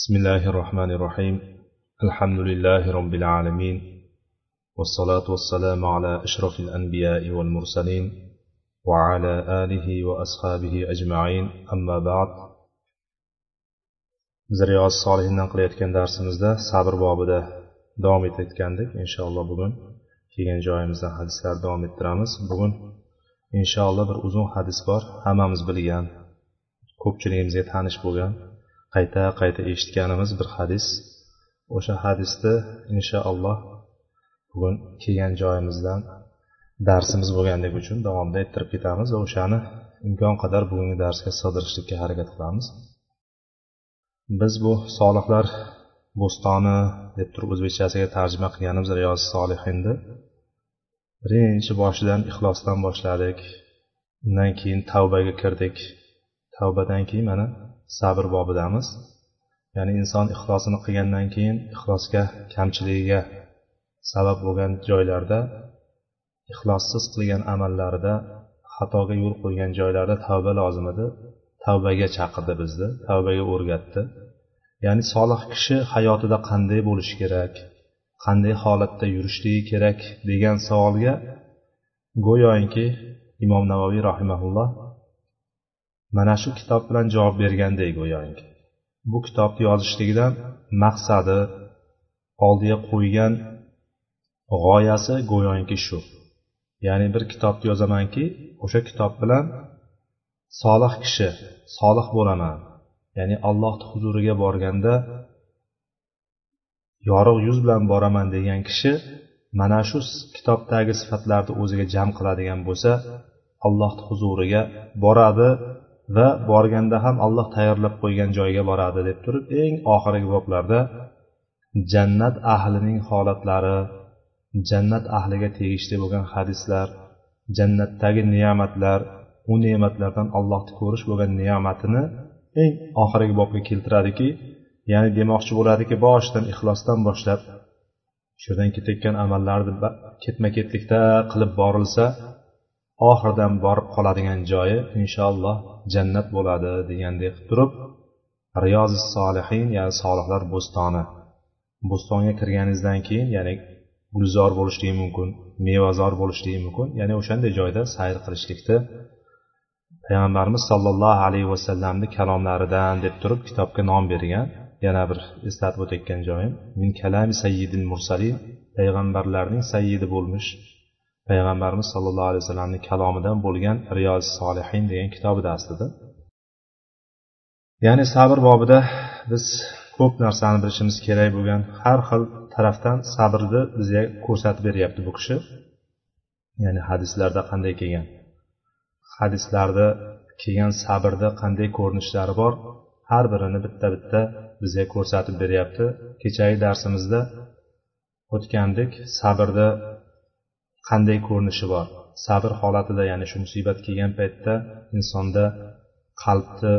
بسم الله الرحمن الرحيم الحمد لله رب العالمين والصلاة والسلام على أشرف الأنبياء والمرسلين وعلى آله وأصحابه أجمعين أما بعد biz riyoz solihindan qilayotgan darsimizda sabr bobida davom etayotgandik inshaalloh bugun kelgan joyimizdan hadislarni davom ettiramiz bugun inshaalloh bir uzun hadis bor hammamiz bilgan ko'pchiligimizga tanish bo'lgan qayta qayta eshitganimiz bir hadis. O'sha hadisni inshaalloh bugun kelgan joyimizdan darsimiz bo'lganligi uchun davomida ettirib ketamiz va o'shani imkon qadar bugungi darsga sig'dirishlikka harakat qilamiz. Biz bu solihlar bo'stoni deb turib o'zbekchasiga tarjima qilganimiz riyoz solihinni birinchi boshidan ixlosdan boshladik undan keyin tavbaga kirdik. Tavbadan keyin mana sabr bobidamiz. Ya'ni inson ixlosini qilgandan keyin ixlosga kamchiligiga sabab bo'lgan joylarda ixlossiz qilgan amallarida xatoga yo'l qo'ygan joylarda tavba lozim edi. Tavbaga chaqirdi bizni tavbaga o'rgatdi. Ya'ni solih kishi hayotida qanday bo'lishi kerak qanday holatda yurishligi kerak degan savolga go'yoki imom navoiy rahimaulloh mana shu kitob bilan javob bergandek go'yoki. Bu kitobni yozishligidan maqsadi oldiga qo'ygan g'oyasi go'yoki shu. Ya'ni bir kitobni yozamanki o'sha kitob bilan solih kishi solih bo'laman. Ya'ni allohni huzuriga borganda yorug' yuz bilan boraman degan kishi mana shu kitobdagi sifatlarni o'ziga jam qiladigan bo'lsa allohni huzuriga boradi. Va borganda ham alloh tayyorlab qo'ygan joyga boradi deb turib eng oxirgi boblarda jannat ahlining holatlari jannat ahliga tegishli bo'lgan hadislar jannatdagi ne'matlar u ne'matlardan allohni ko'rish bo'lgan ne'matini eng oxirgi bobga keltiradiki ya'ni demoqchi bo'ladiki boshidan ixlosdan boshlab shu yerdan ketayotgan amallarni ketma ketlikda qilib borilsa oxiridan borib qoladigan joyi inshaalloh jannat bo'ladi degandek qilib turib riyozi solihin ya'ni solihlar bo'stoni bo'stonga kirganingizdan keyin ya'ni gulzor bo'lishligi mumkin mevazor bo'lishligi mumkin ya'ni o'shanday joyda sayr qilishlikni payg'ambarimiz sollallohu alayhi vasallamni kalomlaridan deb turib kitobga nom bergan yana bir eslatib o'tayotgan joyim min kalami sayyidil mursalin payg'ambarlarning sayyidi bo'lmish payg'ambarimiz sollallohu alayhi vasallamning kalomidan bo'lgan riyoz solihin degan kitobida aslida ya'ni sabr bobida biz ko'p narsani bilishimiz kerak bo'lgan har xil tarafdan sabrni bizga ko'rsatib beryapti bu kishi. Ya'ni hadislarda qanday kelgan? Hadislarda kelgan sabrni qanday ko'rinishlari bor? Har birini bitta bitta bizga ko'rsatib beryapti. Kechagi darsimizda o'tgandik sabrni qanday ko'rinishi bor? Sabr holatida ya'ni shu musibat kelgan paytda insonda qalbni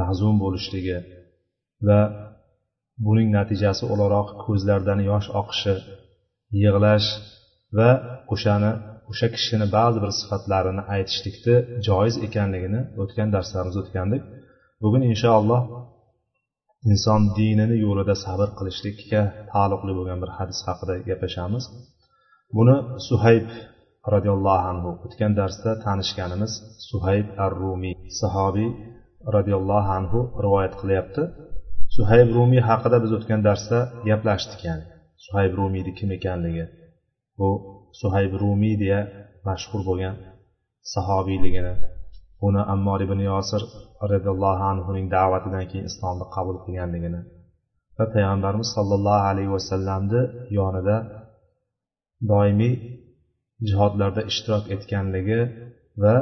mahzun bo'lishligi va buning natijasi o'laroq ko'zlardan yosh oqishi yig'lash va o'shani o'sha kishini ba'zi bir sifatlarini aytishlikni joiz ekanligini o'tgan darslarimizda o'tgandik. Bugun inshaalloh inson dinini yo'lida sabr qilishlikka taalluqli bo'lgan bir hadis haqida gaplashamiz. Buni suhayb roziyallohu anhu o'tgan darsda tanishganimiz suhayb ar rumiy sahobiy roziyallohu anhu rivoyat qilyapti. Suhayb rumiy haqida biz o'tgan darsda gaplashdik ya'ni. Suhayb rumiyni kim ekanligi bu suhayb rumiy deya mashhur bo'lgan sahobiyligini uni ammor ibn yosir roziyallohu anhuning da'vatidan keyin islomni qabul qilganligini va payg'ambarimiz sollallohu alayhi vasallamni yonida doimiy jihodlarda ishtirok etganligi va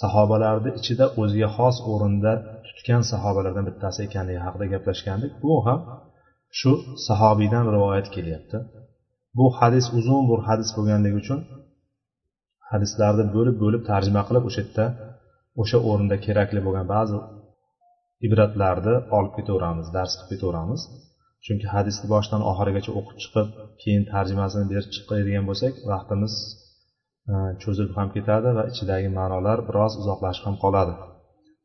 sahobalarni ichida o'ziga xos o'rinda tutgan sahobalardan bittasi ekanligi haqida gaplashgandik. Bu ham shu sahobiydan rivoyat kelyapti. Bu hadis uzun bir hadis bo'lganligi uchun hadislarni bo'lib bo'lib tarjima qilib o'sha yerda o'sha o'rinda kerakli bo'lgan ba'zi ibratlarni olib ketaveramiz dars qilib ketaveramiz. chunki hadisni boshidan oxirigacha o'qib chiqib keyin tarjimasini berib chiqadigan bo'lsak vaqtimiz cho'zilib ham ketadi va ichidagi ma'nolar biroz uzoqlashib ham qoladi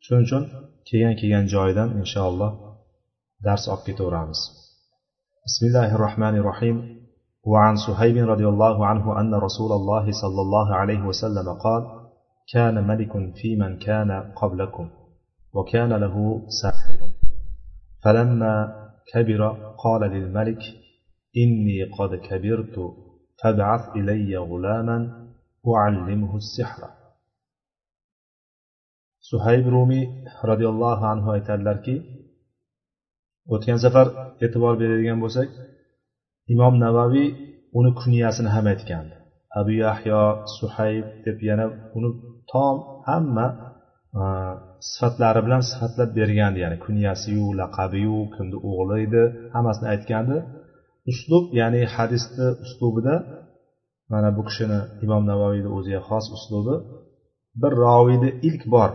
shuning uchun kelgan kelgan joyidan inshaalloh dars olib ketaveramiz بسم الله الرحمن الرحيم وعن سهيب رضي الله عنه أن رسول الله صلى الله عليه وسلم قال كان ملك في من كان قبلكم وكان له ساحر فلما كبر قال للملك إني قد كبرت فابعث إلي غلاما أعلمه السحر suhayb rumiy roziyallohu anhu aytadilarki o'tgan safar e'tibor beradigan bo'lsak imom navaviy uni kunyasini ham aytgandi abu yahyo suhayb deb yana uni tom hamma Э, sifatlari bilan sifatlab bergandi ya'ni kunyasiyu laqabiyu kimni o'g'li edi hammasini aytgandi. Uslub ya'ni hadisni uslubida mana bu kishini imom navoiyni o'ziga xos uslubi bir roviyni ilk bor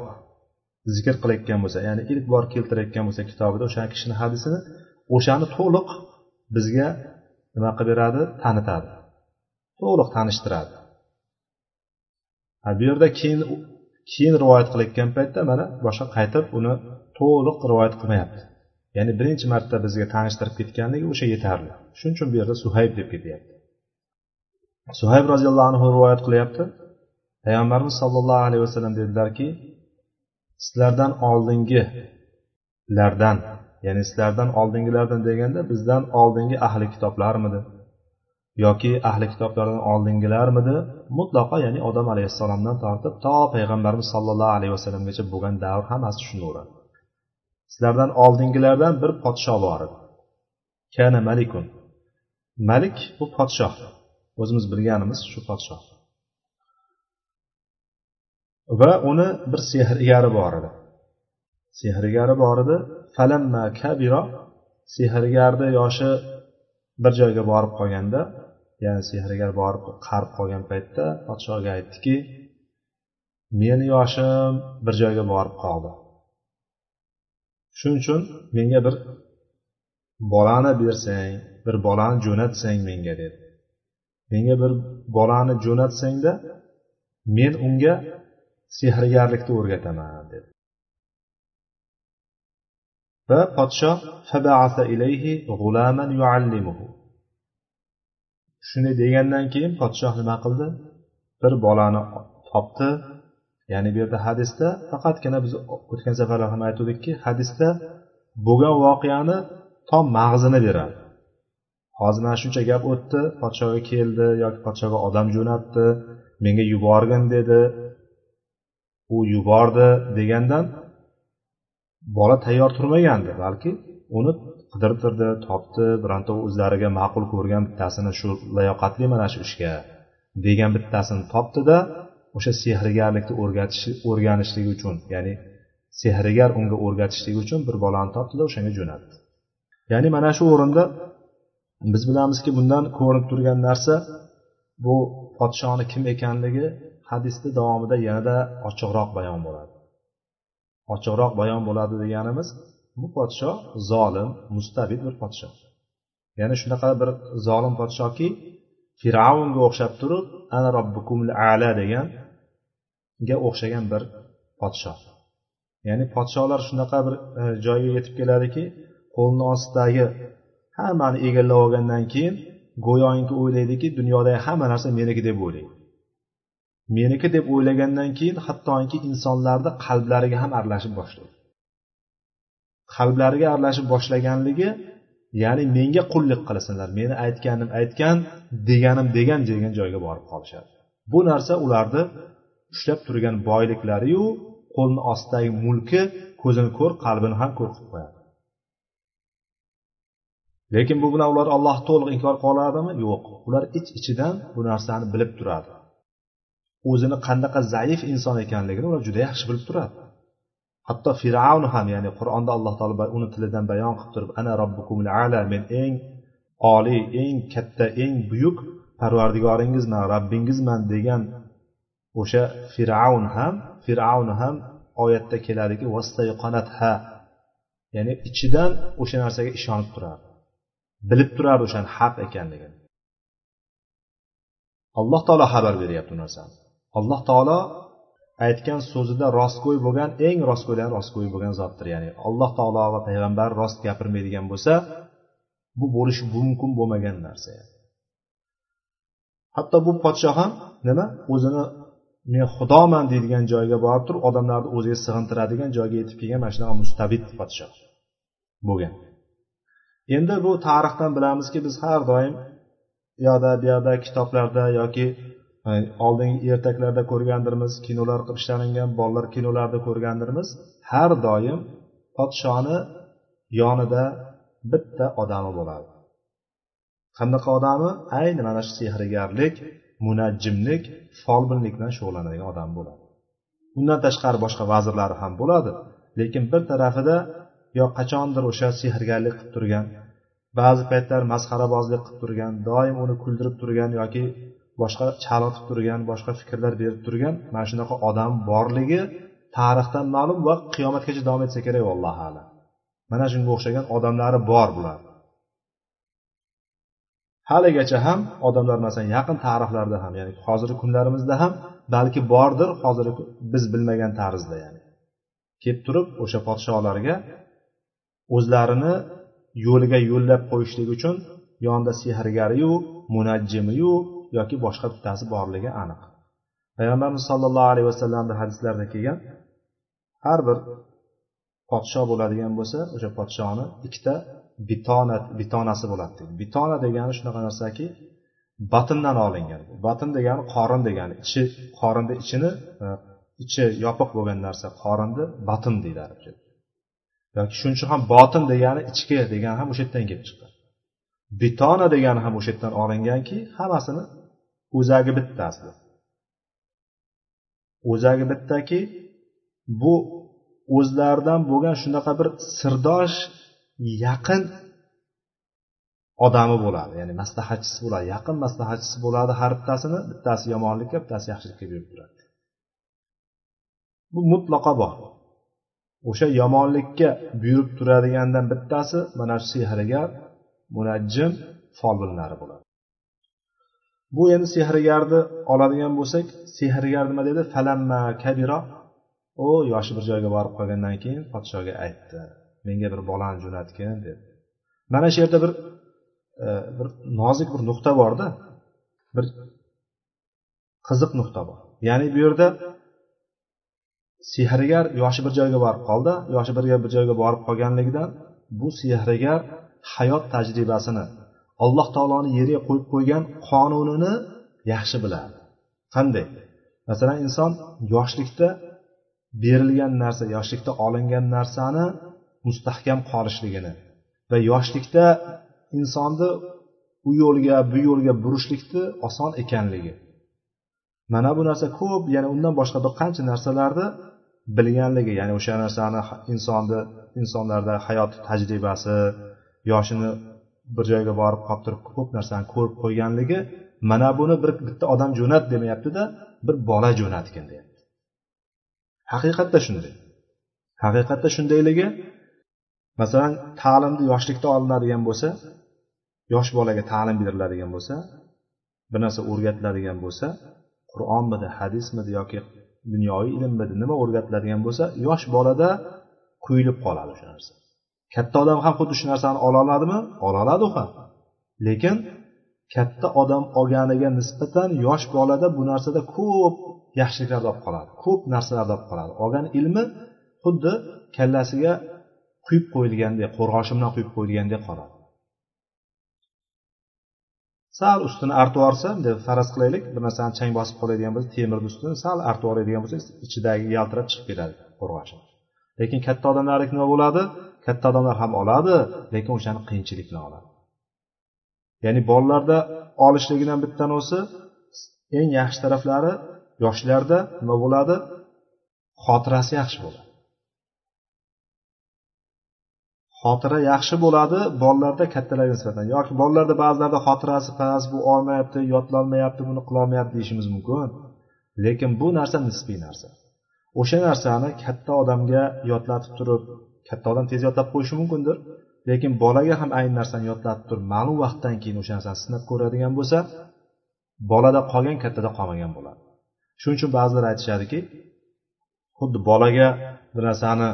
zikr qilayotgan bo'lsa ya'ni ilk bor keltirayotgan bo'lsa kitobida o'sha kishini hadisini o'shani to'liq bizga nima qilib beradi? Tanitadi. To'liq tanishtiradi. Bu yerda keyin keyin rivoyat qilayotgan paytda mana boshqa qaytib uni to'liq rivoyat qilmayapti. Ya'ni birinchi marta bizga tanishtirib ketganligi o'sha yetarli. Shuning uchun bu yerda suhayb deb ketyapti. Suhayb roziyallohu anhu rivoyat qilyapti. Payg'ambarimiz sollallohu alayhi vasallam dedilarki sizlardan oldingilardan ya'ni sizlardan oldingilardan deganda bizdan oldingi ahli kitoblarmidi yoki ahli kitoblardan oldingilarmidi? Mutlaqo ya'ni odam alayhissalomdan tortib to payg'ambarimiz sollallohu alayhi vasallamgacha bo'lgan davr hammasi shunga uradi sizlardan oldingilardan bir podsho bor edi. Kana malikun. Malik bu podshoh. O'zimiz bilganimiz shu podshoh. Va uni bir sehrgari bor edi. Sehrgari bor edi. Falamma kabiro sehrgarni yoshi bir joyga borib qolganda ya'ni sehrgar borib qarib qolgan paytda podshoga aytdiki meni yoshim bir joyga borib qoldi. Shuning uchun menga bir bolani bersang bir bolani jo'natsang menga dedi. Menga bir bolani jo'natsangda men unga sehrgarlikni o'rgataman dedi. Va podshoh shunday degandan keyin podshoh nima qildi? Bir bolani topdi. Ya'ni bu yerda hadisda faqatgina biz o'tgan safarlar ham aytuvdikki hadisda bo'lgan voqeani tom mag'zini beradi. Hozir mana shuncha gap o'tdi. Podshoga keldi yoki podshoga odam jo'natdi menga yuborgin dedi. U yubordi degandan bola tayyor turmagandi balki uni qidirtirdi topdi bironta o'zlariga ma'qul ko'rgan bittasini shu layoqatli mana shu ishga degan bittasini topdida o'sha sehrgarlikni o'rgatish o'rganishligi uchun ya'ni sehrgar unga o'rgatishligi uchun bir bolani topdida o'shanga jo'natdi. Ya'ni mana shu o'rinda biz bilamizki bundan ko'rinib turgan narsa bu podshoni kim ekanligi hadisni davomida yanada ochiqroq bayon bo'ladi. Ochiqroq bayon bo'ladi deganimiz bu podsho zolim mustabid bir podsho ya'ni shunaqa bir zolim podshoki fir'avnga o'xshab turib ana robbukum ala deganga o'xshagan bir podsho ya'ni podsholar shunaqa bir e, joyga yetib keladiki qo'lni ostidagi hammani egallab olgandan keyin go'yoki o'ylaydiki dunyodagi hamma narsa meniki deb o'ylaydi. Meniki deb o'ylagandan keyin hattoki insonlarni qalblariga ham aralashib boshlaydi qalblariga aralashib boshlaganligi ya'ni menga qullik qilsinlar meni aytganim aytgan deganim degan degan joyga borib qolishadi. Bu narsa ularni ushlab turgan boyliklariyu qo'lni ostidagi mulki ko'zini ko'r qalbini ham ko'r qilib qo'yadi. Lekin bu bilan ular allohni to'liq inkor qila oladimi? Yo'q. Ular ich iç ichidan bu narsani bilib turadi. O'zini qanaqa zaif inson ekanligini ular juda yaxshi bilib turadi. Hatto fir'avn ham ya'ni qur'onda alloh taolo uni tilidan bayon qilib turib ana robbukumul ala men eng oliy eng katta eng buyuk parvardigoringizman robbingizman degan o'sha fir'avn ham fir'avn ham oyatda keladiki ha ya'ni ichidan o'sha narsaga ishonib turardi bilib turardi o'shani haq ekanligini. Alloh taolo xabar beryapti bu narsani. Alloh taolo aytgan so'zida rostgo'y bo'lgan eng rostgo'ylar rostgo'y bo'lgan zotdir. Ya'ni alloh taolo va payg'ambar rost gapirmaydigan bo'lsa bu bo'lishi mumkin bo'lmagan narsa. Hatto bu podshoh ham nima? O'zini men xudoman deydigan joyga borib turib odamlarni o'ziga sig'intiradigan joyga yetib kelgan mana shunaqa mustabid podshoh bo'lgan. Endi bu tarixdan bilamizki biz har doim yoqda bu yoqda kitoblarda yoki oldingi ertaklarda ko'rgandirmiz kinolar qilib ishlangan bolalar kinolarida ko'rgandirmiz. Har doim podshoni yonida bitta odami bo'ladi. Qanaqa odami? Ayni mana shu sehrgarlik munajjimlik folbinlik bilan shug'ullanadigan odam bo'ladi. Undan tashqari boshqa vazirlari ham bo'ladi lekin bir tarafida yo qachondir o'sha sehrgarlik qilib turgan ba'zi paytlar masxarabozlik qilib turgan doim uni kuldirib turgan yoki boshqa chalg'itib turgan boshqa fikrlar berib turgan mana shunaqa odam borligi tarixdan ma'lum va qiyomatgacha davom etsa kerak vallohu alam. Mana shunga o'xshagan odamlari bor bular. Haligacha ham odamlar masalan yaqin tarixlarda ham ya'ni hozirgi kunlarimizda ham balki bordir hozirgi biz bilmagan tarzda ya'ni. Kelib turib o'sha podsholarga o'zlarini yo'liga yo'llab qo'yishlik uchun yonida sehrgariyu munajjimiyu yoki boshqa bittasi borligi aniq. Payg'ambarimiz sollallohu alayhi vasallamni hadislarida kelgan har bir podsho bo'ladigan bo'lsa o'sha podshoni ikkita bitona bitonasi bo'ladi deydi. Bitona degani shunaqa narsaki batindan olingan. Batin degani qorin degani ichi qorinni ichini e, ichi yopiq bo'lgan narsa qorinni batin deydi arabcha yoki shuning uchun ham botin degani ichki degani ham o'sha yerdan kelib chiqqan. Bitona degani ham o'sha yerdan olinganki hammasini o'zagi bitta asli o'zagi bittaki bu o'zlaridan bo'lgan shunaqa bir sirdosh yaqin odami bo'ladi. Ya'ni maslahatchisi bo'ladi yaqin maslahatchisi bo'ladi har bittasini. Bittasi yomonlikka bittasi yaxshilikka buyurib turadi. Bu mutlaqo bor. O'sha yomonlikka buyurib turadigandan bittasi mana shu sehrgar munajjim folbinlari bo'ladi. Bu endi sehrgarni oladigan bo'lsak sehrgar nima dedi? Falamma kabiro u yoshi bir joyga borib qolgandan keyin podshoga aytdi. Menga bir bolani jo'natgin dedi mana shu yerda bir e, bir nozik bir nuqta borda. Bir qiziq nuqta bor. Ya'ni bu yerda sehrgar yoshi bir joyga borib qoldi. Yoshi bir bir joyga borib qolganligidan bu sehrgar hayot tajribasini alloh taoloni yerga qo'yib qo'ygan qonunini yaxshi biladi. Qanday? Masalan inson yoshlikda berilgan narsa yoshlikda olingan narsani mustahkam qolishligini va yoshlikda insonni u yo'lga bu yo'lga burishlikni oson ekanligi. Mana bu narsa ko'p yana undan boshqa bir qancha narsalarni bilganligi ya'ni o'sha narsani insonni insonlarda hayot tajribasi yoshini bir joyga borib qolib turib ko'p narsani ko'rib qo'yganligi mana buni bir bitta odam jo'nat demayaptida bir bola jo'natgin deyapti. Haqiqatda shunday. Haqiqatda shundayligi masalan ta'limni yoshlikda olinadigan bo'lsa yosh bolaga ta'lim beriladigan bo'lsa bir narsa o'rgatiladigan bo'lsa qur'onmidi hadismidi yoki dunyoviy ilmmidi nima o'rgatiladigan bo'lsa yosh bolada quyilib qoladi o'sha narsa. Katta odam ham xuddi shu narsani ola oladimi? Ola oladi u ham. Lekin katta odam olganiga nisbatan yosh bolada bu narsada ko'p yaxshiliklarni olib qoladi ko'p narsalarni olib qoladi. Olgan ilmi xuddi kallasiga quyib qo'yilgandek qo'rg'oshin bilan quyib qo'yilgandek qoladi. Sal ustini artib yuborsa faraz qilaylik. Bir narsani chang bosib qoladigan bo'lsa temirni ustini sal artib yuboradigan bo'lsangiz ichidagi yaltirab chiqib ketadi qo'rg'oshin lekin katta odamlarniki nima bo'ladi? Katta odamlar ham oladi lekin o'shani qiyinchilik bilan oladi. Ya'ni bolalarda olishligidan bittanisi eng yaxshi taraflari yoshlarda nima bo'ladi? Xotirasi yaxshi bo'ladi. Xotira yaxshi bo'ladi bolalarda kattalarga nisbatan. Yoki bolalarda ba'zilarda xotirasi past bu olmayapti yodlolmayapti buni qilolmayapti deyishimiz mumkin. Lekin bu narsa nisbiy narsa. O'sha narsani katta odamga yodlatib turib katta odam tez yodlab qo'yishi mumkindir. Lekin bolaga ham ayni narsani yodlatib turib ma'lum vaqtdan keyin o'sha narsani sinab ko'radigan bo'lsa bolada qolgan kattada qolmagan bo'ladi. Shuning uchun ba'zilar aytishadiki xuddi bolaga bir narsani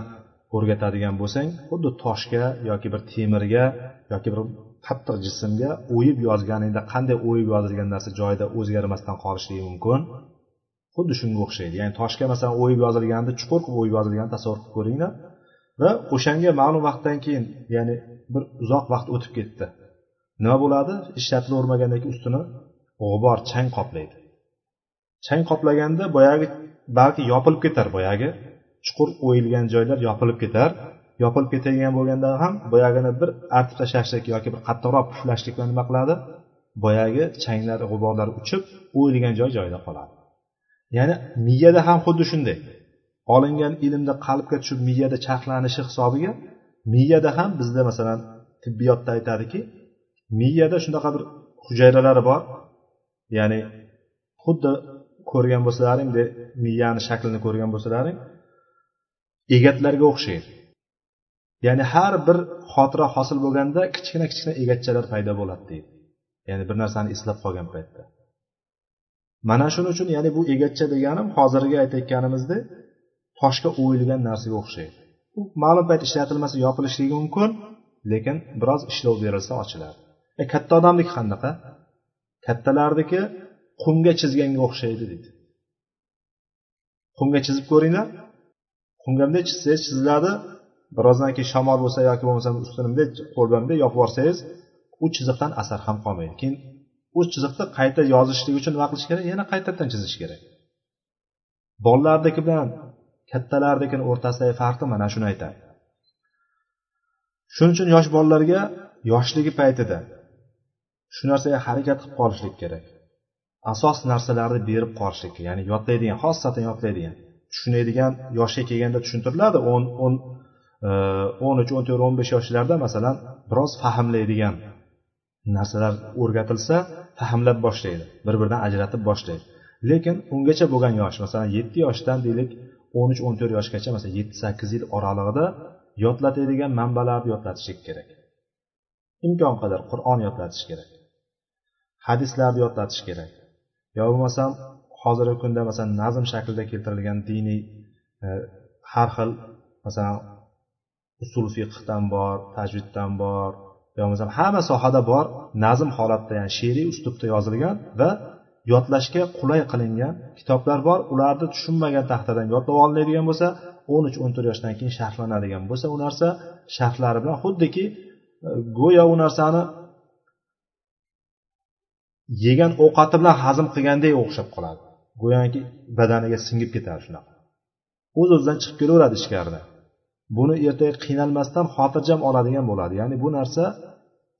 o'rgatadigan bo'lsang xuddi toshga yoki bir temirga yoki bir qattiq jismga o'yib yozganingda qanday o'yib yozilgan narsa joyida o'zgarmasdan qolishligi mumkin? Xuddi shunga o'xshaydi. Ya'ni toshga masalan o'yib yozilganda chuqur qilib o'yib yozilganini tasavvur qilib ko'ringlar va o'shanga ma'lum vaqtdan keyin ya'ni bir uzoq vaqt o'tib ketdi. Nima bo'ladi? Ishlatilavermagandan keyin ustini g'ubor chang qoplaydi. Chang qoplaganda boyagi balki yopilib ketar boyagi. Chuqur o'yilgan joylar yopilib ketar. Yopilib ketadigan bo'lganda ham boyagini bir artib tashlashlik yoki bir qattiqroq puflashlik bilan nima qiladi? Boyagi changlar g'uborlar uchib o'yilgan joy joyida qoladi. Ya'ni miyada ham xuddi shunday. Olingan ilmni qalbga tushib miyada charxlanishi hisobiga miyada ham bizda masalan tibbiyotda aytadiki miyada shunaqa bir hujayralari bor. Ya'ni xuddi ko'rgan bo'lsalaring miyani shaklini ko'rgan bo'lsalaring egatlarga o'xshaydi. Ya'ni har bir xotira hosil bo'lganda kichkina kichkina egatchalar paydo bo'ladi deydi. Ya'ni bir narsani eslab qolgan paytda. Mana shuning uchun ya'ni bu egatcha deganim hozirgi aytayotganimizdek toshga o'yilgan narsaga o'xshaydi. U ma'lum payt ishlatilmasa yopilishligi mumkin lekin biroz ishlov berilsa ochiladi. E katta odamniki qanaqa? Kattalarniki qumga chizganga o'xshaydi deydi. Qumga chizib ko'ringlar. Qumga bunday chizsangiz chiziladi. Birozdan keyin shamol bo'lsa yoki bo'lmasa ustini bunday qo'l bilan bunday yopib yuborsangiz u chiziqdan asar ham qolmaydi. Keyin u chiziqni qayta yozishlik uchun nima qilish kerak? Yana qaytadan chizish kerak. Bolalarniki bilan kattalarnikini o'rtasidagi farqi mana shuni aytadi. Shuning uchun yosh bolalarga yoshligi paytida shu narsaga harakat qilib qolishlik kerak. Asos narsalarni berib qolishlik ya'ni yodlaydigan xosatan yodlaydigan tushunadigan yoshga kelganda tushuntiriladi. o'n o'n e, o'n uch o'n to'rt o'n besh yoshlarda masalan biroz fahmlaydigan narsalar o'rgatilsa fahmlab boshlaydi. Bir biridan ajratib boshlaydi. Lekin ungacha bo'lgan yosh masalan yetti yoshdan deylik o'n uch o'n to'rt yoshgacha masalan yetti sakkiz yil oralig'ida yodlatadigan manbalarni yodlatishlik kerak. Imkon qadar qur'on yodlatish kerak. Hadislarni yodlatish kerak. Yo bo'lmasam hozirgi kunda masalan nazm shaklida keltirilgan diniy e, har xil masalan usul fiqhdan bor tajviddan bor yo bo'lmasam hamma sohada bor nazm holatda ya'ni she'riy uslubda yozilgan va yodlashga qulay qilingan kitoblar bor. Ularni tushunmagan taxtadan yodlab olinadigan bo'lsa o'n uch o'n to'rt yoshdan keyin sharhlanadigan bo'lsa u narsa sharhlari bilan xuddiki e, go'yo u narsani yegan ovqati bilan hazm qilgandek o'xshab qoladi. Go'yoki badaniga singib ketadi shunaqa. O'z o'zidan chiqib kelaveradi ichkarida. Buni ertaga qiynalmasdan xotirjam oladigan bo'ladi. Ya'ni bu narsa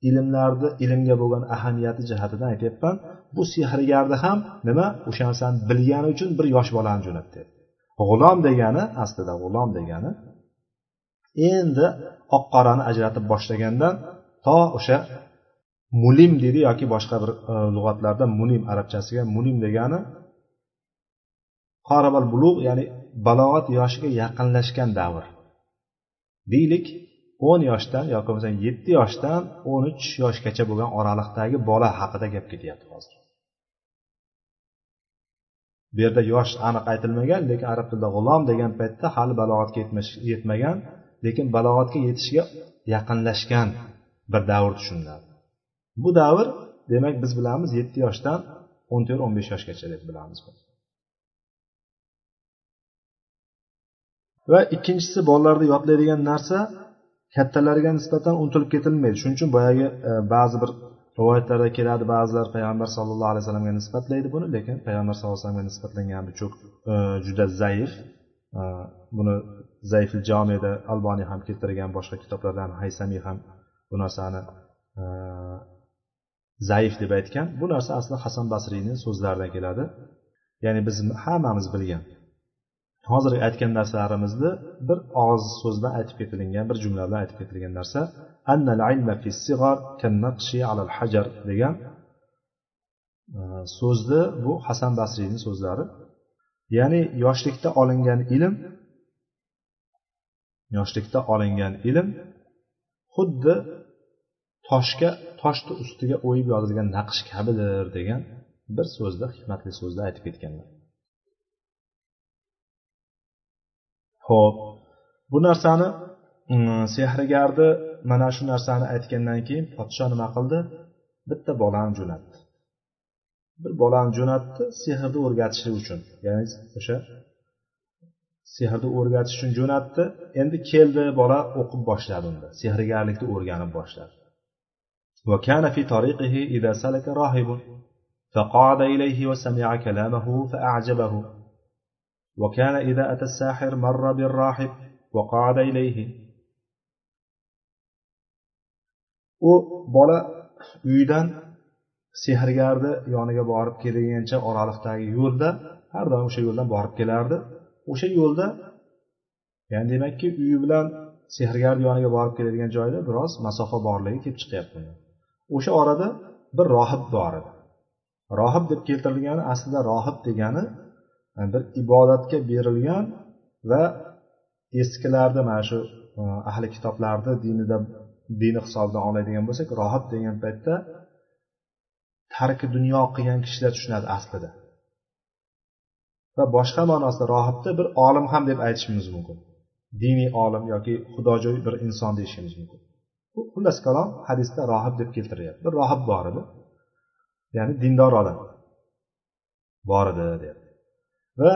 ilmlarni ilmga bo'lgan ahamiyati jihatidan aytyapman. Bu sehrgarni ham nima? O'sha narsani bilgani uchun bir yosh bolani jo'natdi. G'ulom degani aslida g'ulom degani endi oq qorani ajratib boshlagandan to o'sha mulim deydi yoki boshqa bir e, lug'atlarda munim arabchasiga mulim degani qorabal bulug' ya'ni balog'at yoshiga yaqinlashgan davr. Deylik o'n yoshdan yoki bo'lmasam yetti yoshdan o'n uch yoshgacha bo'lgan oraliqdagi bola haqida gap ketyapti hozir. Bu yerda yosh aniq aytilmagan lekin arab tilida g'ulom degan paytda hali balog'atga yetmagan lekin balog'atga yetishga yaqinlashgan bir davr tushuniladi. Bu davr demak biz bilamiz yetti yoshdan o'n to'rt o'n besh yoshgacha deb bilamiz va ikkinchisi bolalarda yodlaydigan narsa kattalarga nisbatan unutilib ketilmaydi. Shuning uchun boyagi e, ba'zi bir rivoyatlarda keladi ba'zilar payg'ambar sallallohu alayhi vasallamga nisbatlaydi buni lekin payg'ambar sallallohu alayhi vasallamga nisbatlangan bu cho'k e, juda zaif. E, buni zaifil jomida alboniy ham keltirgan boshqa kitoblardan haysamiy ham bu narsani zaif deb aytgan. Bu narsa aslida hasan basriyni so'zlaridan keladi. Ya'ni biz hammamiz bilgan. Hozir aytgan narsalarimizni bir og'iz so'z bilan aytib ketilgan bir jumla bilan aytib ketilgan narsa hajar degan e, so'zni bu hasan basriyni so'zlari. Ya'ni yoshlikda olingan ilm yoshlikda olingan ilm xuddi toshga toshni ustiga o'yib yozilgan naqsh kabidir degan bir so'zda hikmatli so'zda aytib ketganlar. ho'p bu narsani mm, sehrgarni mana shu narsani aytgandan keyin podsho nima qildi bitta bolani jo'natdi bir bolani jo'natdi sehrni o'rgatishlik uchun ya'ni o'sha sehrni o'rgatish uchun jo'natdi endi keldi bola o'qib boshladi unda sehrgarlikni o'rganib boshladi وكان في طريقه إذا سلك راهب فقعد إليه وسمع كلامه فأعجبه وكان إذا أتى الساحر مر بالراهب وقعد إليه u bola uyidan sehrgarni yoniga borib kelgancha oraliqdagi yo'lda har doim o'sha yo'ldan borib kelardi o'sha yo'lda ya'ni demakki uyi bilan sehrgarni yoniga borib keladigan joyda biroz masofa borligi kelib chiqyapti o'sha orada bir rohib bor edi rohib deb keltirilgani aslida rohib degani E, bir ibodatga berilgan va eskilarda mana shu e, ahli kitoblarni dinida dini hisobidan oladigan bo'lsak rohib degan paytda tarki dunyo qilgan kishilar tushunadi aslida. Va boshqa ma'nosida rohibni bir olim ham deb aytishimiz mumkin. Diniy olim yoki xudojo'y bir inson deyishimiz mumkin. Xullas kalom hadisda rohib deb keltiryapti. Bir rohib bor edi. Ya'ni dindor odam bor edi deyapti. Va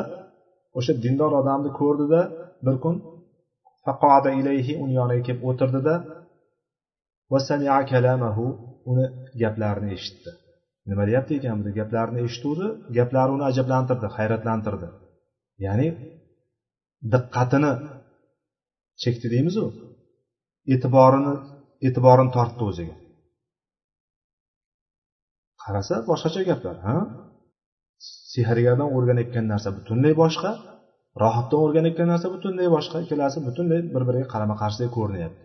o'sha dindor odamni ko'rdida bir kun ilayhi uni yoniga kelib o'tirdida kalamahu uni gaplarini eshitdi. Nima deyapti ekan bu gaplarini eshituvdi gaplari uni ajablantirdi hayratlantirdi. Ya'ni diqqatini chekdi deymizu. E'tiborini e'tiborini tortdi o'ziga. Qarasa boshqacha gaplar ha? Sehrgardan o'rganayotgan narsa butunlay boshqa rohibdan o'rganayotgan narsa butunlay boshqa ikkalasi butunlay bir biriga qarama qarshiday ko'rinyapti.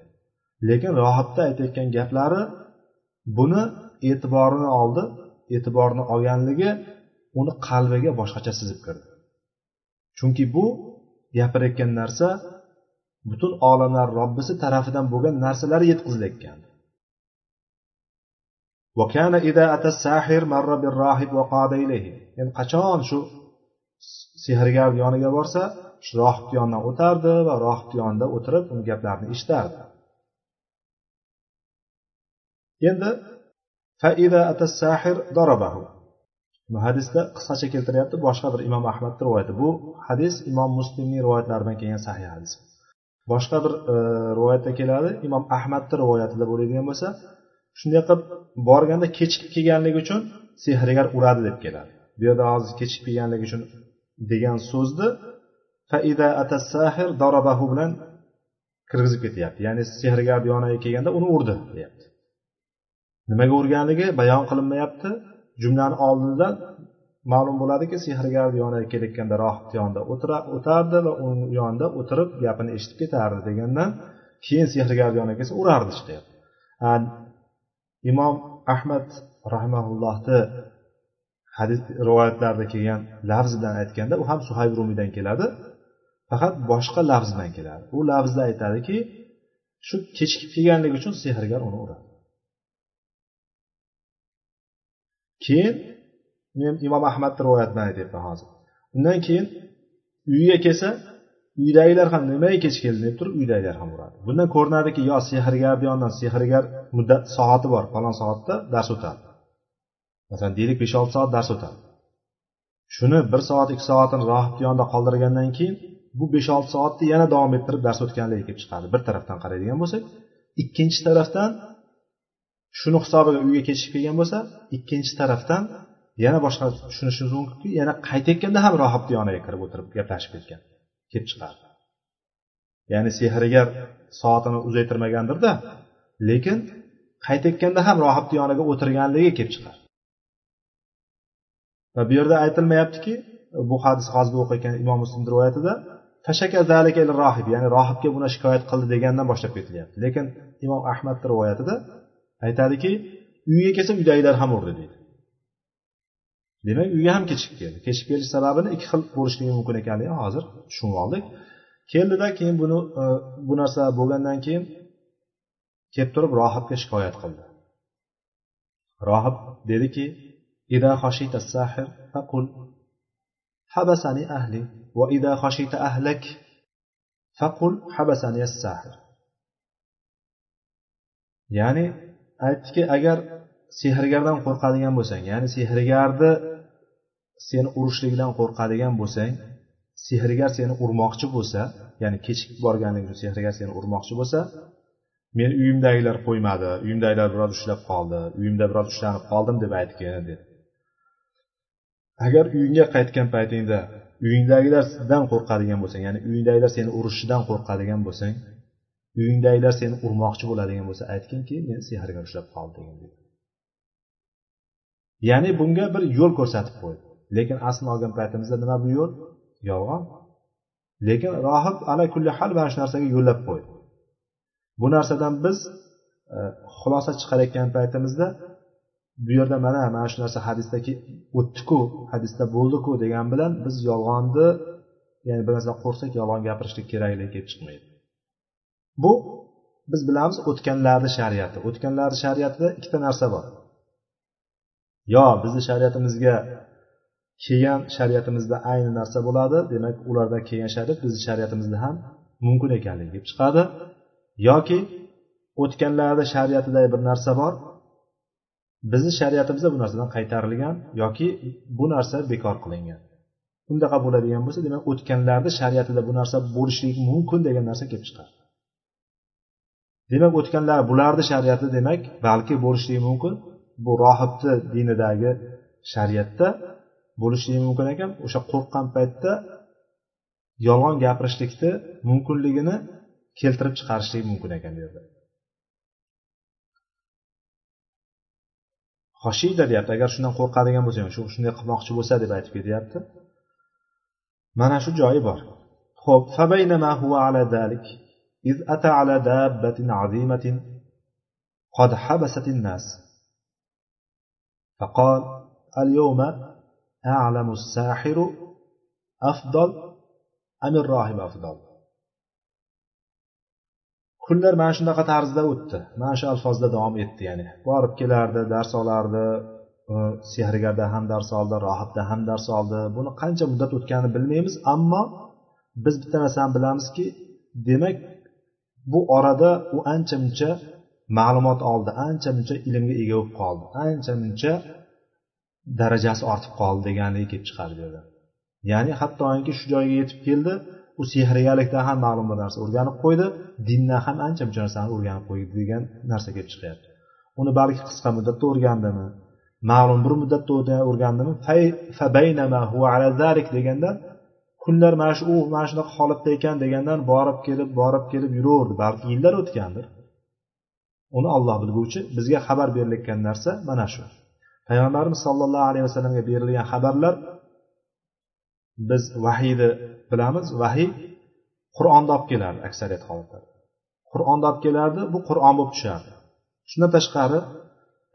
Lekin rohibda aytayotgan gaplari buni e'tiborini oldi e'tiborini olganligi uni qalbiga boshqacha sizib kirdi. Chunki bu gapirayotgan narsa butun olamlar robbisi tarafidan bo'lgan narsalar yetkazilayotgan endi qachon shu sehrgar yoniga borsa shu rohib yonidan o'tardi va rohib yonida o'tirib uni gaplarini eshitardi endi bu hadisda qisqacha keltiryapti. Boshqa bir imom ahmadni rivoyati. Bu hadis imom muslimning rivoyatlaridan kelgan sahih hadis. Boshqa bir e, rivoyatda keladi. Imom ahmadni rivoyatida bo'ladigan bo'lsa shunday qilib borganda kechikib kelganligi uchun sehrgar uradi deb keladi. Bu yerda hozir kechikib kelganligi uchun degan so'zni faida atasahir darabahu bilan kirgizib ketyapti. Ya'ni sehrgar yoniga kelganda uni urdi deyapti. Nimaga urganligi bayon qilinmayapti. Jumlani oldidan ma'lum bo'ladiki sehrgar yoniga kelayotganda rohibni yonida o'tardi va uni yonida o'tirib gapini eshitib ketardi degandan keyin sehrgar yoniga kelsa urardi deyapti. Imom ahmad rahmaullohni hadis rivoyatlarida kelgan lafz bilan aytganda u ham suhayb rumiydan keladi faqat boshqa lafz bilan keladi. U lafzda aytadiki shu kechikib kelganligi uchun sehrgar uni uradi. Keyin men imom ahmadni rivoyatidan aytyapman hozir. Undan keyin uyiga kelsa uydagilar ham nimaga kech kelding deb turib uydagilar ham uradi. Bundan ko'rinadiki yo sehrgarni yonidan sehrgar muddat soati bor falon soatda dars o'tadi. Masalan deylik besh olti soat dars o'tadi. Shuni bir soat ikki soatini rohibni yonida qoldirgandan keyin bu besh olti soatni yana davom ettirib dars o'tganligi kelib chiqadi. Bir tarafdan qaraydigan bo'lsak ikkinchi tarafdan shuni hisobiga uyga kechikib kelgan bo'lsa ikkinchi tarafdan yana boshqa tushunishimiz mumkinki yana qaytayotganda ham rohibni yoniga kirib o'tirib gaplashib ketgan kelib chiqadi. Ya'ni sehrgar soatini uzaytirmagandirda lekin qaytayotganda ham rohibni yoniga o'tirganligi kelib chiqadi va bu yerda aytilmayaptiki bu hadis hozir o'qiyotgan imom muslimni rivoyatida rohib ya'ni rohibga buni shikoyat qildi degandan boshlab ketilyapti. Lekin imom ahmadni rivoyatida aytadiki uyga kelsa uydagilar ham urdi deydi. Demak uyga ham kechikib keldi. Kechikib kelish sababini ikki xil bo'lishligi mumkin ekanligini hozir tushunib oldik. Keldida keyin buni e, bu narsa bo'lgandan keyin kelib turib rohibga shikoyat qildi rohib dediki إذا خشيت الساحر فقل حبسني أهلي وإذا خشيت أهلك faqul habasani sahir ya'ni aytdiki agar sehrgardan qo'rqadigan bo'lsang ya'ni sehrgarni seni urishligidan qo'rqadigan bo'lsang sehrgar seni urmoqchi bo'lsa ya'ni kechikib borganligi uchun sehrgar seni urmoqchi bo'lsa men uyimdagilar qo'ymadi. Uyimdagilar biroz ushlab qoldi. Uyimda biroz ushlanib qoldim deb aytgin dedi. Agar uyingga qaytgan paytingda uyingdagilar sizdan qo'rqadigan bo'lsang ya'ni uyingdagilar seni urishidan qo'rqadigan bo'lsang uyingdagilar seni urmoqchi bo'ladigan bo'lsa aytginki men sehrga ushlab qoldim dedi. Ya'ni bunga bir yo'l ko'rsatib qo'ydi. Lekin aslini olgan paytimizda nima bu yo'l? Yolg'on. Lekin rohib ala kulli hal mana shu narsaga yo'llab qo'ydi. Bu narsadan biz e, xulosa chiqarayotgan paytimizda bu yerda mana mana shu narsa hadisda o'tdiku hadisda bo'ldiku degan bilan biz yolg'onni ya'ni bir narsadan qo'rqsak yolg'on gapirishlik kerakligi kelib chiqmaydi. Bu biz bilamiz o'tganlarni shariati. O'tganlarni shariatida ikkita narsa bor. Yo bizni shariatimizga kelgan shariatimizda ayni narsa bo'ladi demak ularda kelgan shariat bizni shariatimizda ham mumkin ekanligi kelib chiqadi. Yoki o'tganlarni shariatiday bir narsa bor bizni shariatimizda bu narsadan qaytarilgan yoki bu narsa bekor qilingan. Undaqa bo'ladigan bo'lsa demak o'tganlarni shariatida bu narsa bo'lishligi mumkin degan narsa kelib chiqadi demak o'tganlar bularni shariati demak balki bo'lishligi mumkin. Bu rohibni dinidagi shariatda bo'lishligi mumkin ekan. O'sha qo'rqqan paytda yolg'on gapirishlikni mumkinligini keltirib chiqarishlik mumkin ekan bu yerda hoshiyda deyapti agar shundan qo'rqadigan bo'lsang shu shunday qilmoqchi bo'lsa deb aytib ketyapti mana shu joyi bor ho'p إذ أتى على دابة عظيمة قد حبست الناس فقال اليوم أعلم الساحر أفضل أم الراهب أفضل kunlar mana shunaqa tarzda o'tdi. Mana shu alfozda davom etdi ya'ni borib kelardi dars olardi sehrgarda ham dars oldi rohibda ham dars oldi. Buni qancha muddat o'tganini bilmaymiz ammo biz bitta narsani bilamizki demak bu orada u ancha muncha ma'lumot oldi ancha muncha ilmga ega bo'lib qoldi ancha muncha darajasi ortib qoldi deganligi kelib chiqadi bu yerda ya'ni hattoki shu joyga yetib keldi u sehrgarlikdan ham ma'lum bir narsa o'rganib qo'ydi. Dindan ham ancha muncha narsani o'rganib qo'ydi degan narsa kelib chiqyapti. Uni balki qisqa muddatda o'rgandimi? Ma'lum bir muddatda o'rgandimi? Deganda kunlar mana shu u mana shunaqa holatda ekan degandan borib kelib borib kelib yuraverdi. Balki yillar o'tgandir. Uni olloh bilguvchi bizga xabar berilayotgan narsa mana shu. Payg'ambarimiz sollallohu alayhi vasallamga berilgan xabarlar biz vahiyni bilamiz. Vahiy qur'onda olib kelardi aksariyat holatlarda qur'onda olib kelardi bu qur'on bo'lib tushardi. Shundan tashqari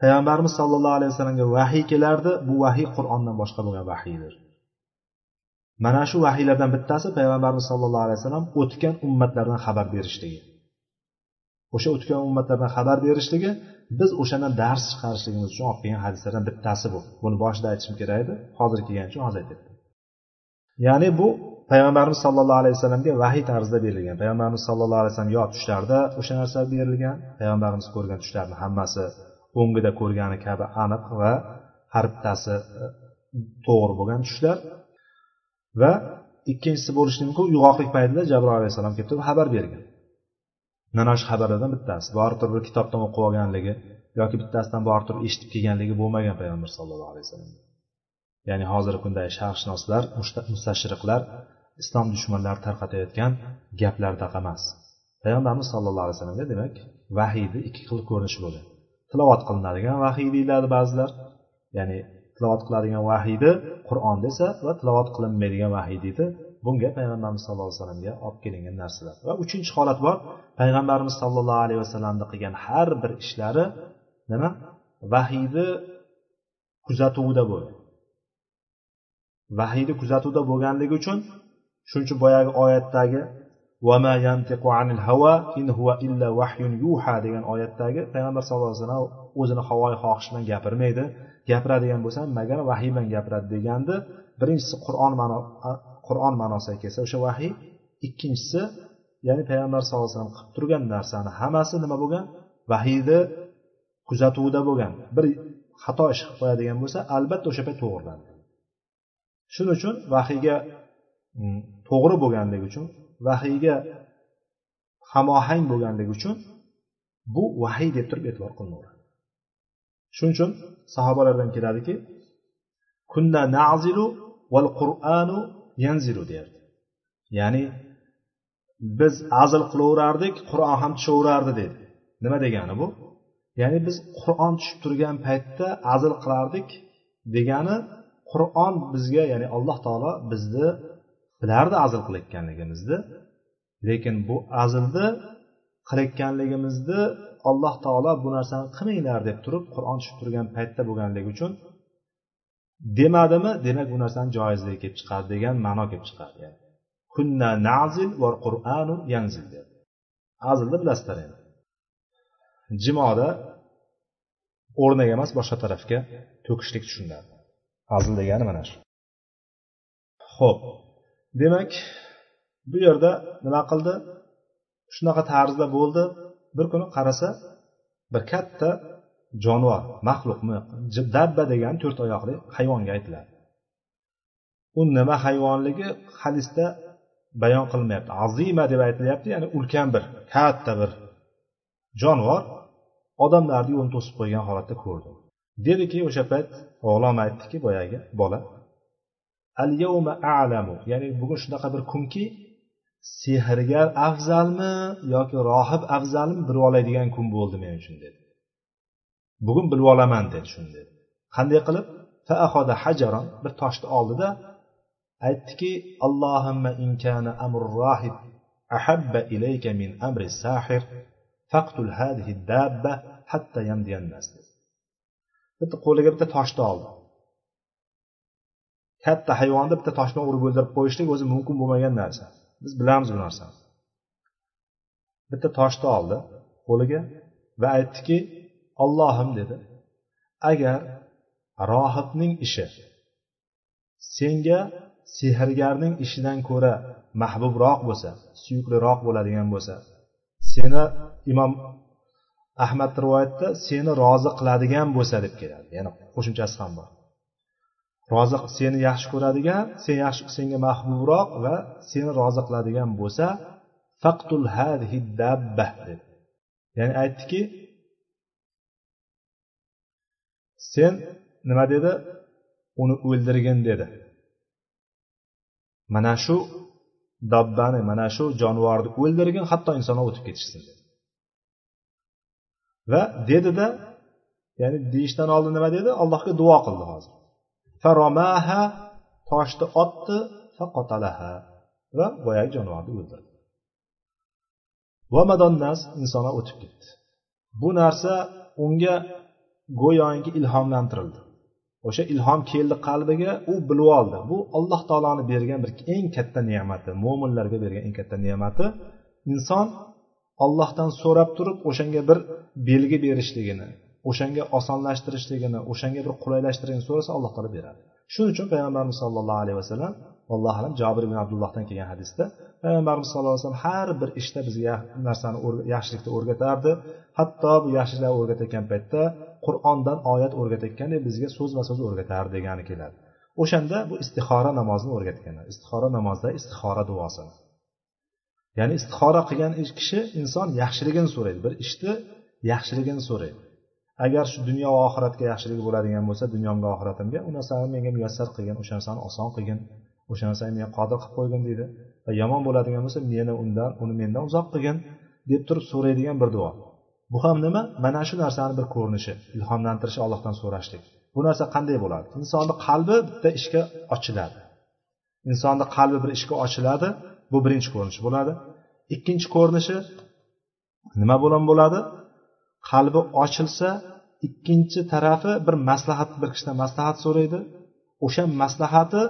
payg'ambarimiz sollallohu alayhi vasallamga vahiy kelardi. Bu vahiy qur'ondan boshqa bo'lgan vahiydir. Mana shu vahiylardan bittasi payg'ambarimiz sollallohu alayhi vasallam o'tgan ummatlardan xabar berishligi. O'sha o'tgan ummatlardan xabar berishligi biz o'shandan dars chiqarishligimiz uchun olib kelgan hadislardan bittasi bu. Buni boshida aytishim kerak edi. Hozir kelgani uchun hozir aytyapman ya'ni bu payg'ambarimiz sollallohu alayhi vasallamga vahiy tarzida berilgan. Payg'ambarimiz sallallohu alayhi vasallam yo tushlarda o'sha narsa berilgan payg'ambarimiz ko'rgan tushlarni hammasi o'ngida ko'rgani kabi aniq va har bittasi e, to'g'ri bo'lgan tushlar. Va ikkinchisi bo'lishi mumkin uyg'oqlik paytida jabroil alayhissalom kelib turib xabar bergan. Mana shu xabarlardan bittasi borib turib bir kitobdan o'qib olganligi yoki bittasidan borib turib eshitib kelganligi bo'lmagan payg'ambar sallallohu alayhi vasallam ya'ni hozirgi kundagi sharqshunoslar mustashriqlar islom dushmanlari tarqatayotgan gaplardaqa emas payg'ambarimiz sallallohu alayhi vasallamga demak vahiyni ikki xil ko'rinishi bo'lgan tilovat qilinadigan vahiy deyiladi ba'zilar. Ya'ni tilovat qiladigan vahiyni qur'on desa va tilovat qilinmaydigan vahiy deydi. Bunga payg'ambarimiz sallallohu alayhi vasallamga olib kelingan narsalar. Va uchinchi holat bor payg'ambarimiz sollallohu alayhi vasallamni qilgan har bir ishlari nima? Vahiyni kuzatuvida bo'ladi vahiyni kuzatuvda bo'lganligi uchun shuning uchun boyagi oyatdagi degan oyatdagi payg'ambar sallallohu alayhi vasallam o'zini havoyi xohish bilan gapirmaydi. Gapiradigan bo'lsa magar vahiy bilan gapiradi degandi. Birinchisi qur'on ma'no qur'on ma'nosiga kelsa o'sha vahiy ikkinchisi ya'ni payg'ambar sallallohu alayhi vasallam qilib turgan narsani hammasi nima bo'lgan? Vahiyni kuzatuvida bo'lgan. Bir xato ish qilib qo'yadigan bo'lsa albatta o'sha payt to'g'riladi. Shuning uchun vahiyga mm, to'g'ri bo'lganligi uchun vahiyga hamohang bo'lganligi uchun bu vahiy deb turib e'tibor qilinaveradi shuning uchun sahobalardan keladiki kunna nazilu val qur'anu yanzilu derdi. Ya'ni biz azl qilaverardik qur'on ham tushaverardi dedi. Nima degani bu? Ya'ni biz qur'on tushib turgan paytda azl qilardik degani qur'on bizga ya'ni alloh taolo bizni bilardi azl qilayotganligimizni lekin bu azlni qilayotganligimizni alloh taolo bu narsani qilmanglar deb turib qur'on tushib turgan paytda bo'lganligi uchun demadimi? Demak bu narsani joizligi kelib chiqadi degan ma'no kelib chiqadi yani kunna nazil va qur'anu yanzil deb. Azlni bilasizlar endi. Jimoda o'rniga emas boshqa tarafga to'kishlik tushuniladi. Azl degani mana shu. Ho'p demak bu yerda nima qildi? Shunaqa tarzda bo'ldi. Bir kuni qarasa bir katta jonivor maxluqmi dabba degan to'rt oyoqli hayvonga aytiladi. U nima hayvonligi hadisda bayon qilinmayapti azima deb aytilyapti ya'ni ulkan bir katta bir jonivor odamlarni yo'lini to'sib qo'ygan holatda ko'rdi. Dediki o'sha payt g'ulom aytdiki boyagi bola al yawma a'lamu ya'ni bugun shunaqa bir kunki sehrgar afzalmi yoki rohib afzalmi bilib oladigan kun bo'ldi men uchun dedi. Bugun bilib olaman dedi shuni dedi. Qanday qilib? Faahoda hajaron bir toshni oldida aytdiki allohimma inkana amr rohib ahabba ilayka min amri sahir faqtul hadhihi dabba hatta yamdiyannas bitta qo'liga bitta toshni oldi. Katta hayvonni bitta tosh bilan urib o'ldirib qo'yishlik o'zi mumkin bo'lmagan narsa. Biz bilamiz bu narsani. Bitta toshni oldi qo'liga va aytdiki ollohim dedi agar rohibning ishi senga sehrgarning ishidan ko'ra mahbubroq bo'lsa suyukliroq bo'ladigan bo'lsa seni imom ahmad rivoyatda seni rozi qiladigan bo'lsa deb keladi. Yana qo'shimchasi ham bor. Rozi seni yaxshi ko'radigan sen yaxshi senga mahbubroq va seni rozi qiladigan bo'lsa faqtul hadhi dabba dedi ya'ni aytdiki sen nima dedi? Uni o'ldirgin dedi. Mana shu dabbani mana shu jonivorni o'ldirgin hatto insonlar o'tib ketishsin dedi. Va dedida ya'ni deyishdan oldin nima dedi? Allohga duo qildi hozir. Faromaha toshni otdi faqotalaha va boyagi jonivorni o'ldirdi. Va madonnas insonlar o'tib ketdi. Bu narsa unga go'yoki ilhomlantirildi. O'sha ilhom keldi qalbiga u bilib oldi. Bu alloh taoloni bergan bir eng katta ne'mati mo'minlarga bergan eng katta ne'mati. Inson ollohdan so'rab turib o'shanga bir belgi berishligini o'shanga osonlashtirishligini o'shanga bir qulaylashtirishligini so'rasa alloh taolo beradi. Shuning uchun payg'ambarimiz sollallohu alayhi vasallam allohu alam jobir ibn abdullohdan kelgan hadisda payg'ambarimiz sallallohu alayhi vasallam har bir ishda bizga narsani yaxshilikni o'rgatardi. Hatto bu yaxshiliklarni o'rgatayotgan paytda qur'ondan oyat o'rgatayotgandek bizga so'zma so'z o'rgatardi degani keladi. O'shanda bu istixora namozini o'rgatganlar istixora namozida istixora duosini. Ya'ni istixora qilgan kishi inson yaxshiligini so'raydi. Bir ishni yaxshiligini so'raydi. Agar shu dunyo va oxiratga yaxshiligi bo'ladigan bo'lsa dunyomga oxiratimga u narsani menga muyassar qilgin o'sha narsani oson qilgin o'sha narsani menga qodir qilib qo'ygin deydi. Va yomon bo'ladigan bo'lsa meni undan uni mendan uzoq qilgin deb turib so'raydigan bir duo. Bu ham nima? Mana shu narsani bir ko'rinishi ilhomlantirishi allohdan so'rashlik. Bu narsa qanday bo'ladi? Insonni qalbi bitta ishga ochiladi. Insonni qalbi bir ishga ochiladi. Bu birinchi ko'rinish bo'ladi. Ikkinchi ko'rinishi nima bilan bo'ladi? Qalbi ochilsa ikkinchi tarafi bir maslahat bir kishidan maslahat so'raydi. O'sha maslahati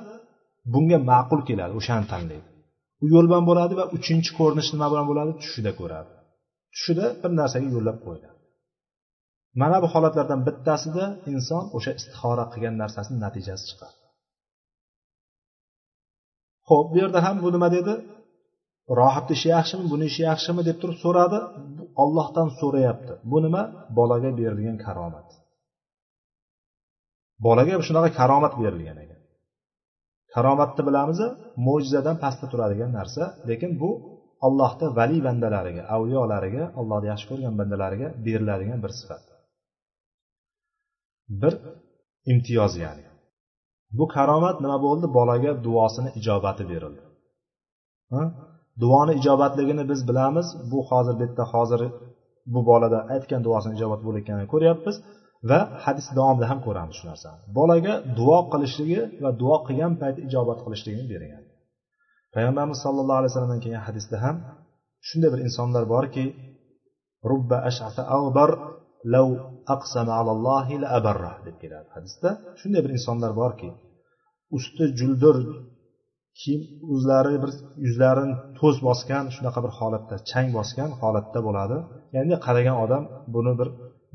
bunga ma'qul keladi o'shani tanlaydi. U yo'l bilan bo'ladi va uchinchi ko'rinish nima bilan bo'ladi? Tushida ko'radi. Tushida bir narsaga yo'llab qo'yiladi. Mana bu holatlardan bittasida inson o'sha istixora qilgan narsasini natijasi chiqadi. Ho'p bu yerda ham bu nima dedi? Rohibni ishi yaxshimi buni ishi yaxshimi deb turib so'radi. Ollohdan so'rayapti. Bu nima? Bolaga berilgan karomat. Bolaga shunaqa karomat berilgan ekan. Karomatni bilamiz mo'jizadan pastda turadigan narsa. Lekin bu allohni vali bandalariga avliyolariga allohni yaxshi ko'rgan bandalariga beriladigan bir sifat. Bir imtiyoz ya'ni. Bu karomat nima bo'ldi? Bolaga duosini ijobati berildi. Duoni ijobatligini biz bilamiz. Bu hozir bu yerda hozir bu bolada aytgan duosini ijobat bo'layotganini ko'ryapmiz va hadis davomida ham ko'ramiz shu narsani. Bolaga duo qilishligi va duo qilgan payti ijobat qilishligini bergan. Payg'ambarimiz sallallohu alayhi vasallamdan kelgan hadisda ham shunday bir insonlar borki rubba ashata avbar lav aqsama alallohi la abarra deb keladi hadisda. Shunday bir insonlar borki usti juldur kiyim o'zlari bir yuzlarini to'z bosgan shunaqa bir holatda chang bosgan holatda bo'ladi. Ya'ni qaragan odam buni bir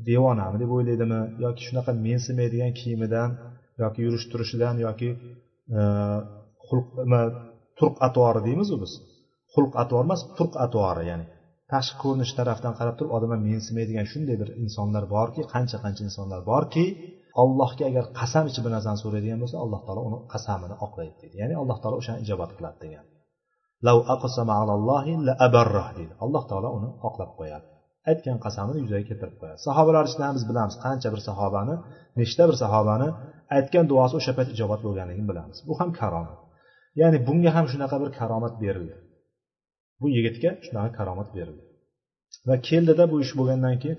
devonami deb o'ylaydimi yoki shunaqa mensimaydigan kiyimidan yoki yurish turishidan yoki e, xulq turq atvori deymizu biz. Xulq atvori emas turq atvori ya'ni tashqi ko'rinish tarafdan qarab turib odamlar mensimaydigan shunday bir insonlar borki qancha qancha insonlar borki allohga agar qasam ichib bir narsani so'raydigan bo'lsa alloh taolo uni qasamini oqlaydi deydi. Ya'ni alloh taolo o'shani ijobat qiladi degan. Deydi. Alloh taolo uni oqlab qo'yadi. Aytgan qasamini yuzaga keltirib qo'yadi. Sahobalar ichidan biz bilamiz qancha bir sahobani nechta bir sahobani aytgan duosi o'sha payt ijobat bo'lganligini bilamiz. Bu ham karomat. Ya'ni bunga ham shunaqa bir karomat berildi. Bu yigitga shunaqa karomat berildi. Va keldida bu ish bo'lgandan keyin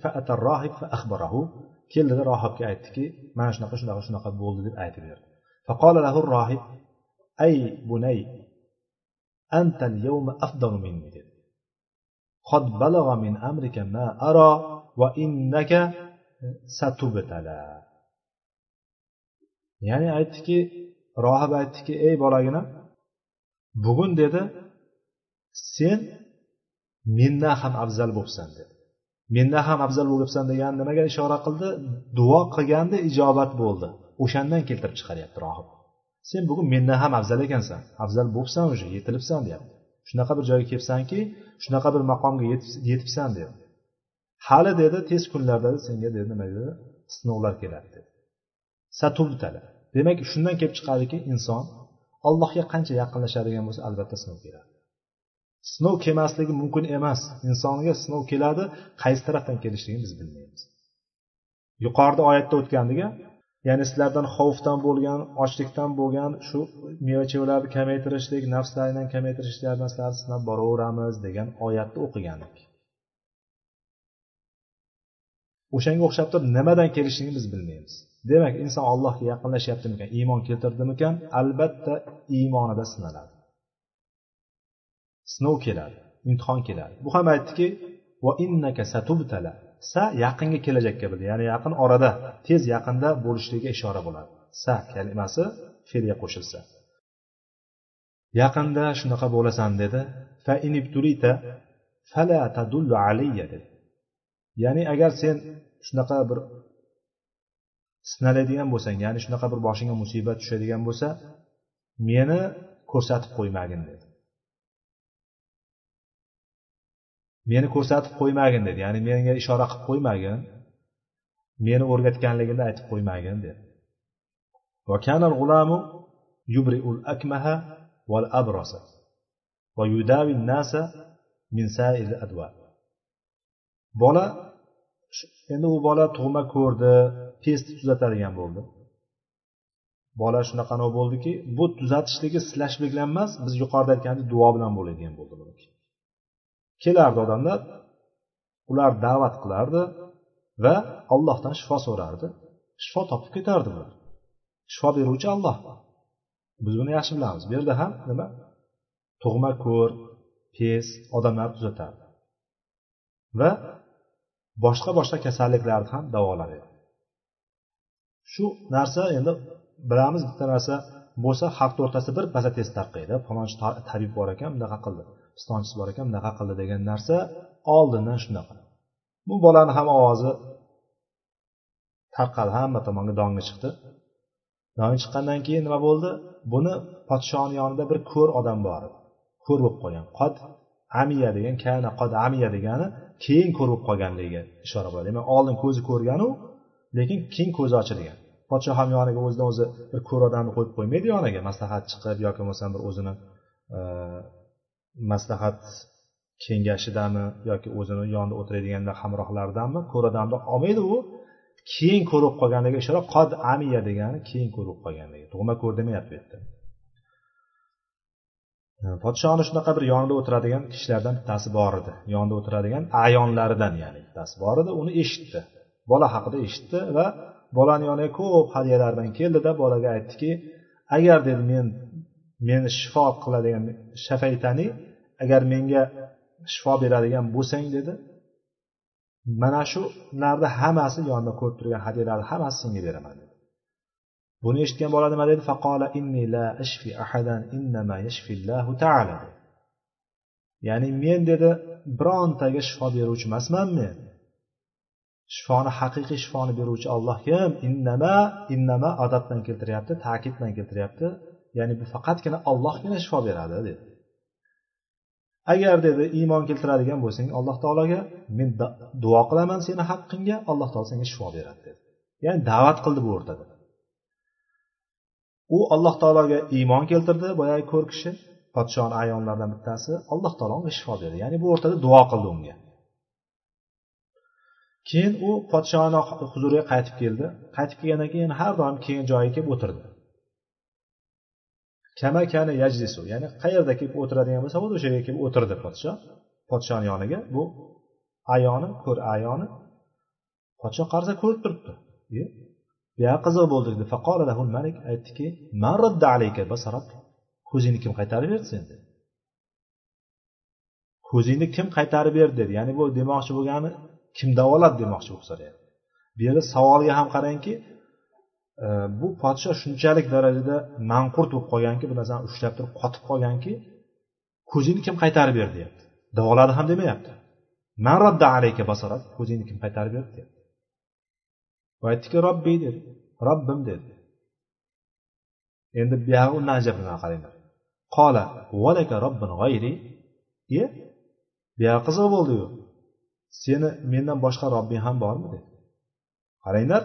keldida rohibga aytdiki mana shunaqa shunaqa shunaqa bo'ldi deb aytib berdi. Faqola lahu rohib ay bunay antal yawma afdalu minni dedi. Qad balagha min amrika ma ara va innaka satubtala. Ya'ni aytdiki rohib aytdiki ey bolagina bugun dedi sen mendan ham afzal bo'libsan dedi. Mendan ham afzal bo'libsan degan nimaga ishora qildi? Duo qilganda ijobat bo'ldi. O'shandan keltirib chiqaryapti rohib. Sen bugun mendan ham afzal ekansan. Afzal bo'libsan уже yetilibsan deyapti. Shunaqa bir joyga kelibsanki shunaqa bir maqomga yetibsan deyapti hali dedi tez kunlarda senga dedi nima dedi? Sinovlar keladi dedi. Satubtala demak shundan kelib chiqadiki inson allohga qancha yaqinlashadigan bo'lsa albatta sinov keladi sinov kelmasligi mumkin emas. Insonga sinov keladi qaysi tarafdan kelishligini biz bilmaymiz. Yuqorida oyatda o'tgandiga ya'ni sizlardan xavfdan bo'lgan ochlikdan bo'lgan shu meva chevalarni kamaytirishlik nafslaringdan kamaytirishlardan sizlarni sinab boraveramiz degan oyatni o'qigandik. O'shanga o'xshab turib nimadan kelishligini biz bilmaymiz. Demak inson allohga yaqinlashyaptimikan iymon keltirdimikan? Albatta iymonida sinaladi. Sinov keladi imtihon keladi. Bu ham aytdiki va innaka satubtala. Sa yaqinga kelajakka bildi ya'ni yaqin orada tez yaqinda bo'lishligiga ishora bo'ladi. Sa kalimasi fe'lga qo'shilsa. Yaqinda shunaqa bo'lasan dedi. Fa inibtulita fala tadullu alayya dedi. Ya'ni agar sen shunaqa bir sinaladigan bo'lsang ya'ni shunaqa bir boshingga musibat tushadigan bo'lsa meni ko'rsatib qo'ymagin dedi. Meni ko'rsatib qo'ymagin dedi. Ya'ni menga ishora qilib qo'ymagin. Meni o'rgatganligini aytib qo'ymagin dedi. Bola endi u bola tug'ma ko'rdi pesni tuzatadigan bo'ldi. Bola shunaqangi bo'ldiki bu tuzatishligi silashlik bilan emas biz yuqorida aytgandek duo bilan bo'ladigan bo'ldi buniki. Kelardi odamlar ular da'vat qilardi va allohdan shifo so'rardi. Shifo topib ketardi bular. Shifo beruvchi alloh. Biz buni yaxshi bilamiz. Bu yerda ham nima? Tug'ma ko'r pes odamlarni tuzatardi. Va boshqa boshqa kasalliklarni ham davolar edi shu narsa endi bilamiz bitta narsa bo'lsa hafta o'rtasida bir basa tez tarqaydi. Falonchi tabib bor ekan bunaqa qildi. Pistonchisi bor ekan bunaqa qildi degan narsa oldindan shunaqa. Bu bolani ham ovozi tarqaldi hamma tomonga dongi chiqdi. Dongi chiqqandan keyin nima bo'ldi? Buni podshoni yonida bir ko'r odam bor edi. Ko'r bo'lib qolgan. Qod amiya degan kana qod amiya degani keyin ko'rib qolganligiga ishora bo'ladi demak oldin ko'zi ko'rganu lekin keyin ko'zi ochilgan. Podshoh ham yoniga o'zidan o'zi bir ko'r odamni qo'yib qo'ymaydi yoniga. Maslahat chiqib yoki bo'lmasam bir o'zini maslahat kengashidami yoki o'zini yonida o'tiradiganlar hamrohlaridanmi ko'r odamni olmaydi u keyin ko'rib qolganiga ishora qod amiya degani keyin ko'rib qolganligi. Tug'ma ko'r demayapti bu yerda. Podshoni shunaqa bir yonida o'tiradigan kishilardan bittasi bor edi. Yonida o'tiradigan ayonlaridan ya'ni bittasi bor edi uni eshitdi. Bola haqida eshitdi va bolani yoniga ko'p hadyalar bilan keldida bolaga aytdiki agar dedi men meni shifo qiladigan shafaytani agar menga shifo beradigan bo'lsang dedi. Mana shu narni hammasi yonida ko'rib turgan hadyalarni hammasi senga beraman dedi. Buni eshitgan bola nima dedi. Faqola inni la ashfi ahadan innama yashfillahu taala ya'ni men dedi birontaga shifo beruvchi emasman men. Shifoni haqiqiy shifoni beruvchi olloh kim? Innama innama odat bilan keltiryapti ta'kid bilan keltiryapti. Ya'ni bu faqatgina ollohgina shifo beradi dedi. Agar dedi iymon keltiradigan bo'lsang alloh taologa men duo qilaman seni haqqingga alloh taolo senga shifo beradi dedi. Ya'ni da'vat qildi bu o'rtada. U alloh taologa iymon keltirdi boyagi ko'r kishi podshoni ayonlaridan bittasi alloh taolo unga shifo berdi. Ya'ni bu o'rtada duo qildi unga. Keyin u podshoni huzuriga qaytib keldi. Qaytib kelgandan keyin har doim kelgan joyiga kelib o'tirdi. Kama kana yajlisu ya'ni qayerda kelib o'tiradigan bo'lsa o'sha yerga kelib o'tirdi podshoh podshoni yoniga bu ayoni ko'r ayoni podsho qarasa ko'rib turibdi. Buyoqqa qiziq bo'ldi dedi. Faqola lahul malik aytdiki ko'zingni kim qaytarib berdi seni ko'zingni kim qaytarib berdi? dedi. Ya'ni bu demoqchi bo'lgani kim davoladi demoqchi bo'lib so'rayapti bu yerda savolga ham qarangki bu podshoh shunchalik darajada manqurt bo'lib qolganki bu narsani ushlab turib qotib qolganki ko'zingni kim qaytarib berdi deyapti. Davoladi ham demayapti. Man radda alayka basarat ko'zingni kim qaytarib berdi deyapti. Va aytdiki robbiy dedi. Robbim dedi. Endi buyog'i undan ajablanadi qaranglar. Qola valaka robbin g'ayri. E buyog'i qiziq bo'ldiyu. Seni mendan boshqa robbing ham bormi? dedi. Qaranglar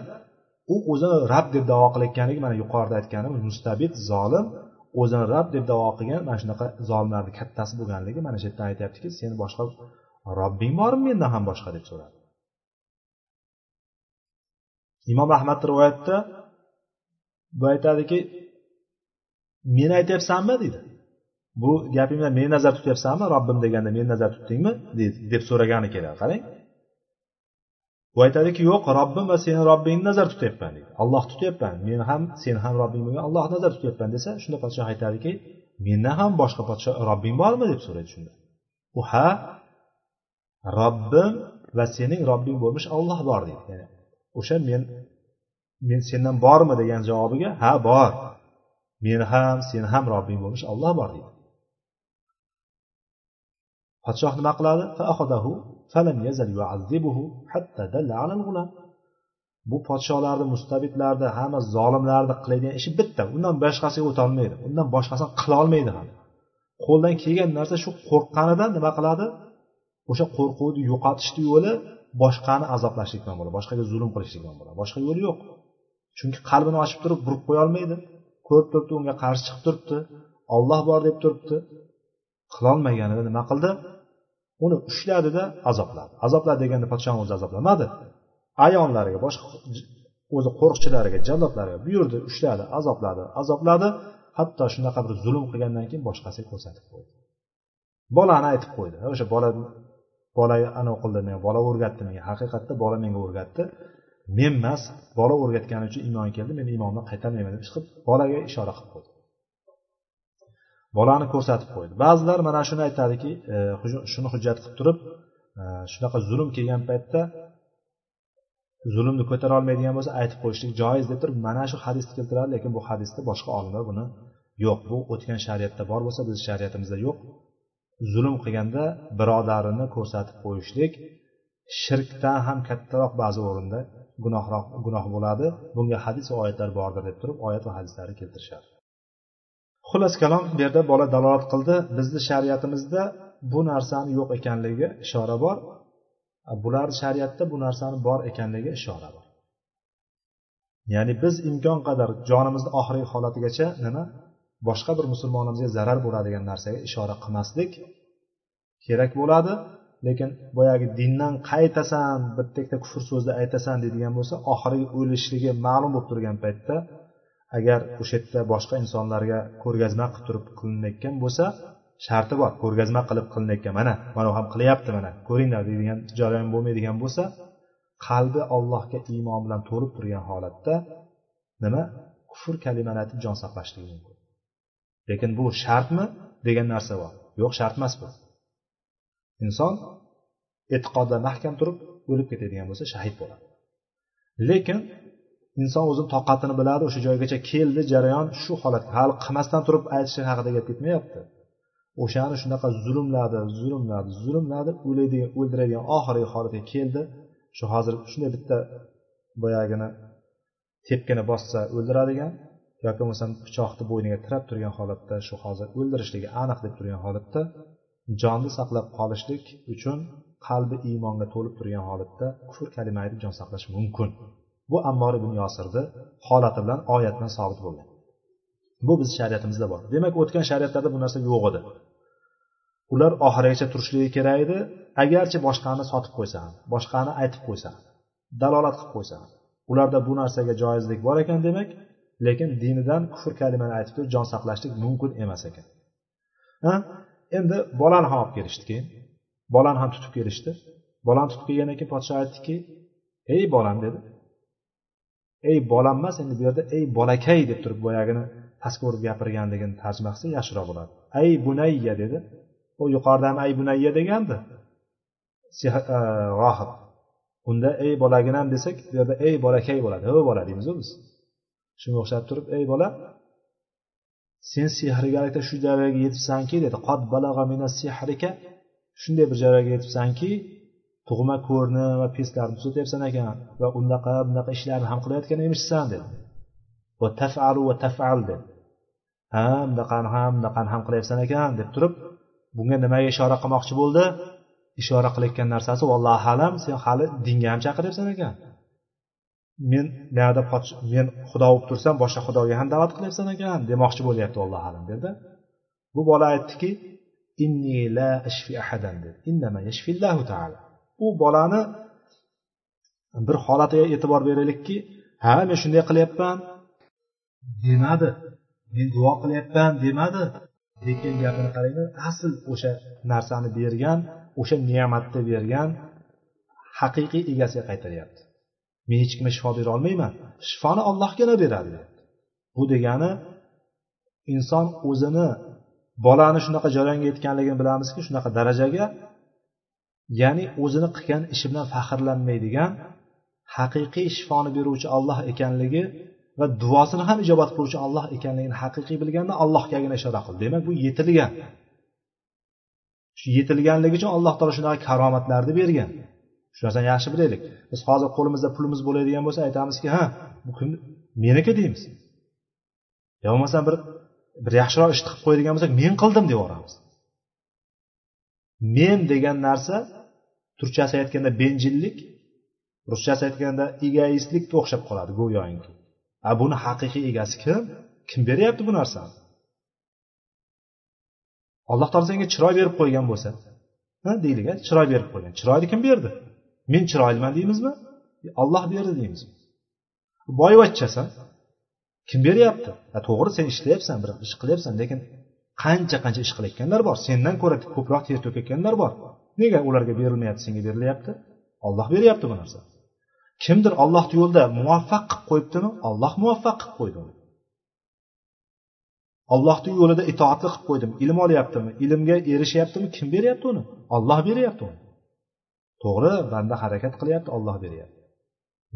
u o'zini rab deb davo qilayotganligi mana yuqorida aytganimiz mustabid zolim o'zini rab deb davo qilgan mana shunaqa zolimlarni kattasi bo'lganligi mana shu yerdan aytyaptiki seni boshqa robbing bormi mendan ham boshqa? deb so'radi. Imom ahmad rivoyatda bu aytadiki meni aytyapsanmi? deydi. Bu gapingdan meni nazarda tutyapsanmi? Robbim deganda meni nazarda tutdingmi? deb so'ragani keladi. Qarang. U aytadiki yo'q robbim va seni robbingni nazarda tutyapman deydi. Alloh tutyapman meni ham sen ham robbing bo'lgan alloh nazarda tutyapman desa shunda podshoh aytadiki mendan ham boshqa podsho robbing bormi? deb so'raydi shunda. U ha robbim va sening robbing bo'lmish olloh bor deydi. Ya'ni o'sha men men sendan bormi degan javobiga ha bor. Men ham sen ham robbing bo'lmish olloh bor deydi. Podshoh nima qiladi? Bu podsholarni mustabidlarni hamma zolimlarni qiladigan ishi bitta. Undan boshqasiga o'tolmaydi. Undan boshqasini qilolmaydi ham. Qo'ldan kelgan narsa shu qo'rqqanidan nima qiladi? O'sha qo'rquvni yo'qotishni yo'li boshqani azoblashlikdan bo'ladi. Boshqaga zulm qilishlikdan bo'ladi. Boshqa yo'li yo'q. Chunki qalbini ochib turib burib qo'ya olmaydi. Ko'rib turibdi unga qarshi chiqib turibdi. Olloh bor deb turibdi. Qilolmaganida nima qildi? Uni ushladida azobladi azobladi deganda podshoni o'zi azoblamadi ayonlariga boshqa o'zi qo'riqchilariga jallodlariga buyurdi ushladi azobladi. Azobladi hatto shunaqa bir zulm qilgandan keyin boshqasiga ko'rsatib qo'ydi. Bolani aytib qo'ydi. O'sha bola bola anavi qildi bola o'rgatdi menga haqiqatda bola menga o'rgatdi. Men emas bola o'rgatgani uchun iymon keldi men iymondan qaytarmayman deb chiqib bolaga ishora qilib qo'ydi. Bolani ko'rsatib qo'ydi. Ba'zilar mana shuni aytadiki e, shuni hujjat qilib turib e, shunaqa zulm kelgan paytda zulmni ko'tara olmaydigan bo'lsa aytib qo'yishlik joiz deb turib mana shu hadisni keltiradi lekin bu hadisda boshqa olimlar buni yo'q. Bu o'tgan shariatda bor bo'lsa bizni shariatimizda yo'q. Zulm qilganda birodarini ko'rsatib qo'yishlik shirkdan ham kattaroq ba'zi o'rinda gunohroq gunoh bo'ladi. Bunga hadis va oyatlar bordir deb turib oyat va hadislarni keltirishadi. Xullas kalom bu yerda bola dalolat qildi. Bizni shariatimizda bu narsani yo'q ekanligiga ishora bor. Bular shariatda bu narsani bor ekanligiga ishora bor. Ya'ni biz imkon qadar jonimizni oxirgi holatigacha nima boshqa bir musulmonimizga zarar bo'ladigan narsaga ishora qilmaslik kerak bo'ladi. Lekin boyagi dindan qaytasan bitta ikkita kufr so'zni aytasan deydigan bo'lsa oxirgi o'lishligi ma'lum bo'lib turgan paytda agar o'sha yerda boshqa insonlarga ko'rgazma qilib turib qilinayotgan bo'lsa sharti bor ko'rgazma qilib qilinayotgan. Mana mana ham qilyapti mana ko'ringlar deydigan jarayon bo'lmaydigan bo'lsa qalbi allohga iymon bilan to'lib turgan holatda nima? Kufr kalimani aytib jon saqlashligi mumkin. Lekin bu shartmi degan narsa bor. Yo'q shart emas bu. Inson e'tiqodda mahkam turib o'lib ketadigan bo'lsa shahid bo'ladi. Lekin inson o'zini toqatini biladi o'sha joygacha keldi jarayon shu holatga. Hali qilmasdan turib aytishi haqida gap ketmayapti. O'shani shunaqa zulmladi zulmladi zulmladi o'laydigan o'ldiradigan oxirgi holatga keldi. Shu hozir shunday bitta boyagini tepkini bossa o'ldiradigan yoki bo'lmasam pichoqni bo'yniga tirab turgan holatda shu hozir o'ldirishligi aniq deb turgan holatda jonni saqlab qolishlik uchun qalbi iymonga to'lib turgan holatda kufr kalima aytib jon saqlash mumkin. Bu ammor ibn yosirni holati bilan oyat bilan sobit bo'lgan. Bu biz shariatimizda bor. Demak o'tgan shariatlarda bu narsa yo'q edi. Ular oxirigacha turishligi kerak edi. Agarchi boshqani sotib qo'ysa ham boshqani aytib qo'ysa dalolat qilib qo'ysa ularda bu narsaga joizlik bor ekan demak lekin dinidan kufr kalimani aytib turib jon saqlashlik mumkin emas ekan. Endi bolani ham olib kelishdi keyin bolani ham tutib kelishdi. Bolani tutib kelgandan keyin podsho aytdiki ey bolam dedi. Ey bolam emas endi bu yerda ey bolakay deb turib boyagini pastga urib gapirganligini tarjima qilsa yaxshiroq bo'ladi ay bunayya dedi. U yuqorida ham ay bunayya degandi. E, Rohib unda ey bolaginam desak bu yerda ey bolakay bo'ladi. Ho bola deymizu biz. Shunga o'xshab turib ey bola sen sehrgarlikda shu darajaga yetibsanki dedi. Qod balag'a mina sehrika shunday bir joyga yetibsanki tug'ma ko'rni va peslarni tuzatyapsan ekan va unaqa bunaqa ishlarni ham qilayotgan emishsan dedi. Va tafalu va tafal dedi. Ha bunaqani ham bunaqani ham qilyapsan ekan deb turib bunga nimaga ishora qilmoqchi bo'ldi? Ishora qilayotgan narsasi vallohu alam sen hali dinga ham chaqiryapsan ekan. Men buyoqda men xudo bo'lib tursam boshqa xudoga ham da'vat qilyapsan ekan demoqchi bo'lyapti allohu alam dedi. Bu bola aytdiki inni la ashfi ahadan dedi. Innama yashfillahu taala bu bolani bir holatiga e'tibor beraylikki ha men shunday qilyapman demadi. Men duo qilyapman demadi. Lekin gapini qaranglar asl o'sha narsani bergan o'sha ne'matni bergan haqiqiy egasiga qaytaryapti. Men hech kimga shifo bera olmayman shifoni ollohgina beradi bu degani inson o'zini bolani shunaqa jarayonga yetganligini bilamizki shunaqa darajaga ya'ni o'zini qilgan ishi bilan faxrlanmaydigan haqiqiy shifoni beruvchi olloh ekanligi va duosini ham ijobat qiluvchi olloh ekanligini haqiqiy bilganda allohgagina ishora qildi demak bu yetilgan. Shu yetilganligi uchun alloh taolo shunaqa karomatlarni bergan. Shu narsani yaxshi bilaylik. Biz hozir qo'limizda pulimiz bo'ladigan bo'lsa aytamizki ha bu kim meniki deymiz. Yo bo'lmasam bir bir yaxshiroq ishni qilib qo'yadigan bo'lsak men qildim deb yuboramiz men degan narsa turkchasi aytganda benjillik ruschasi aytganda egoistlikka o'xshab qoladi go'yoki. A buni haqiqiy egasi kim? Kim beryapti bu narsani? Alloh taolo senga chiroy berib qo'ygan bo'lsa ha deylik chiroy berib qo'ygan. Chiroyni kim berdi? Men chiroyliman deymizmi? E, Olloh berdi deymiz boyvachchasan kim beryapti? To'g'ri sen ishlayapsan bir ish qilyapsan lekin qancha qancha ish qilayotganlar bor. Sendan ko'ra ko'proq ter to'kayotganlar bor. Nega ularga berilmayapti senga berilyapti? Olloh beryapti bu narsa. Kimdir ollohni yo'lida muvaffaq qilib qo'yibdimi? Olloh muvaffaq qilib qo'ydi ollohni yo'lida itoatli qilib qo'ydim. Ilm olyaptimi? Ilmga erishyaptimi? Kim beryapti uni? Olloh beryapti uni. To'g'ri banda harakat qilyapti olloh beryapti.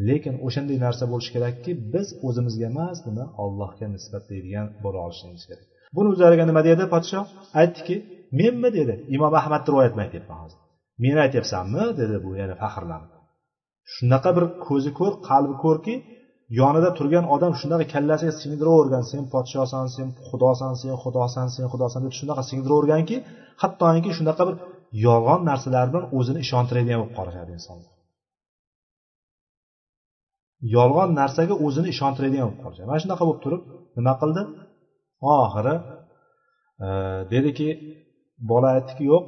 Lekin o'shanday narsa bo'lishi kerakki biz o'zimizga emas nima ollohga nisbatlaydigan bo'la olishimiz kerak. Buni o'zlariga nima dedi podshoh? Aytdiki menmi dedi. Imom ahmadni rivoyatini aytyapman hozir. Men aytyapsanmi? dedi bu yana faxrlanib. Shunaqa bir ko'zi ko'r qalbi ko'rki yonida turgan odam shunaqa kallasiga singdiravergan sen podshosan sen xudosan sen xudosan sen xudosan deb shunaqa singdiraverganki hattoki shunaqa bir yolg'on narsalar bilan o'zini ishontiradigan bo'lib qolishadi insonlar yolg'on narsaga o'zini ishontiradigan bo'lib qolishadi. Mana shunaqa bo'lib turib nima qildi? Oxiri e, dediki bola aytdiki yo'q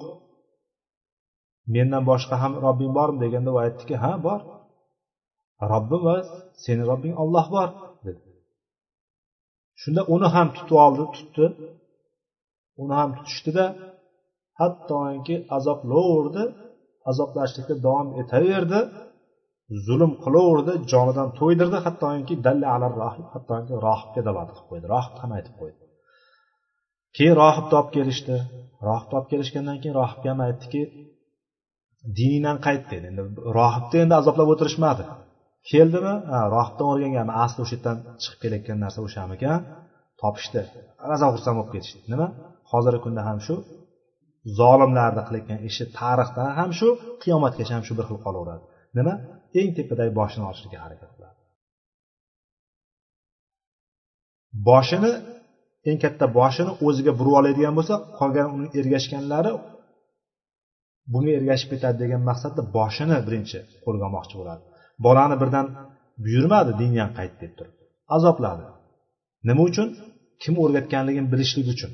mendan boshqa ham robbing bormi deganda u aytdiki ha bor. Robbim va seni robbing olloh bor dedi. Shunda uni ham tutib oldi tutdi. Uni ham tutishdida hattoki azoblaverdi azoblashlikda davom etaverdi zulm qilaverdi jonidan to'ydirdi hattoki dalla alar rohib hattoki rohibga da'vat qilib qo'ydi rohib ham aytib qo'ydi. Keyin rohibni olib kelishdi. Rohibni olib kelishgandan keyin rohibga ham aytdiki diningdan qayt dedi. Endi rohibni endi azoblab o'tirishmadi. Keldimi? Ha rohibdan o'rganganmi asli o'sha yerdan chiqib kelayotgan narsa o'shamikan topishdi. Rosa xursand bo'lib ketishdi. Nima? Hozirgi kunda ham shu zolimlarni qilayotgan ishi tarixda ham shu qiyomatgacha ham shu bir xil qolaveradi. Nima? Eng tepadagi boshini olishlikka harakat qiladi. Boshini eng katta boshini o'ziga burib oladigan bo'lsa qolgan uni ergashganlari bunga ergashib ketadi degan maqsadda boshini birinchi qo'lga olmoqchi bo'ladi. Bolani birdan buyurmadi dindan qayt deb turib. Azobladi. Nima uchun? Kim o'rgatganligini bilishlik uchun.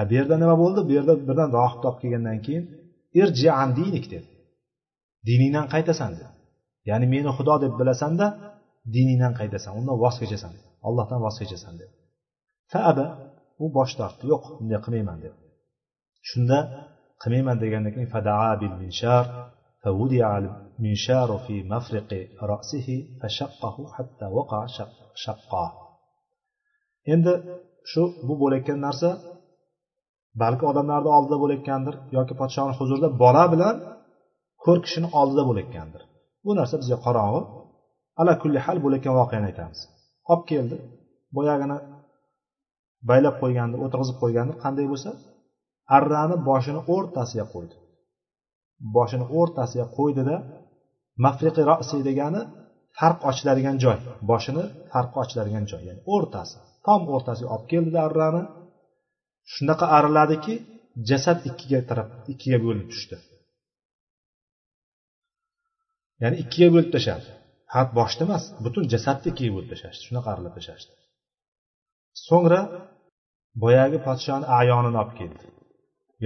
A bu yerda nima bo'ldi? Bu yerda birdan rohib topib kelgandan keyin irji an dinik dedi. Diningdan qaytasan dedi. Ya'ni meni xudo deb bilasanda diningdan qaytasan undan voz kechasan allohdan voz kechasan dedi. faaba u bosh tortdi yo'q bunday qilmayman dedi shunda qilmayman degandan keyin fadaa bil minshar فودع المنشار في مفرق رأسه فشقه حتى وقع شقا endi shu bu bo'layotgan narsa balki odamlarni oldida bo'layotgandir yoki podshoni huzurida bola bilan ko'r kishini oldida bo'layotgandir bu narsa bizga qorong'i ala kulli hal bo'layotgan voqeani aytamiz olib keldi boyagini baylab qo'ygandir o'tirg'izib qo'ygandir. Qanday bo'lsa arrani boshini o'rtasiga qo'ydi. Boshini o'rtasiga qo'ydida mafriqi rosi degani farq ochiladigan joy. Boshini farqi ochiladigan joy ya'ni o'rtasi. Tom o'rtasiga olib keldida arrani. Shunaqa ariladiki jasad ikkiga taraf ikkiga bo'linib tushdi. Ya'ni ikkiga bo'lib tashladi faqat boshni emas butun jasadni ikkiga bo'lib tashlashdi. Shunaqa aralab tashlashdi. So'ngra boyagi podshoni ayonini olib keldi.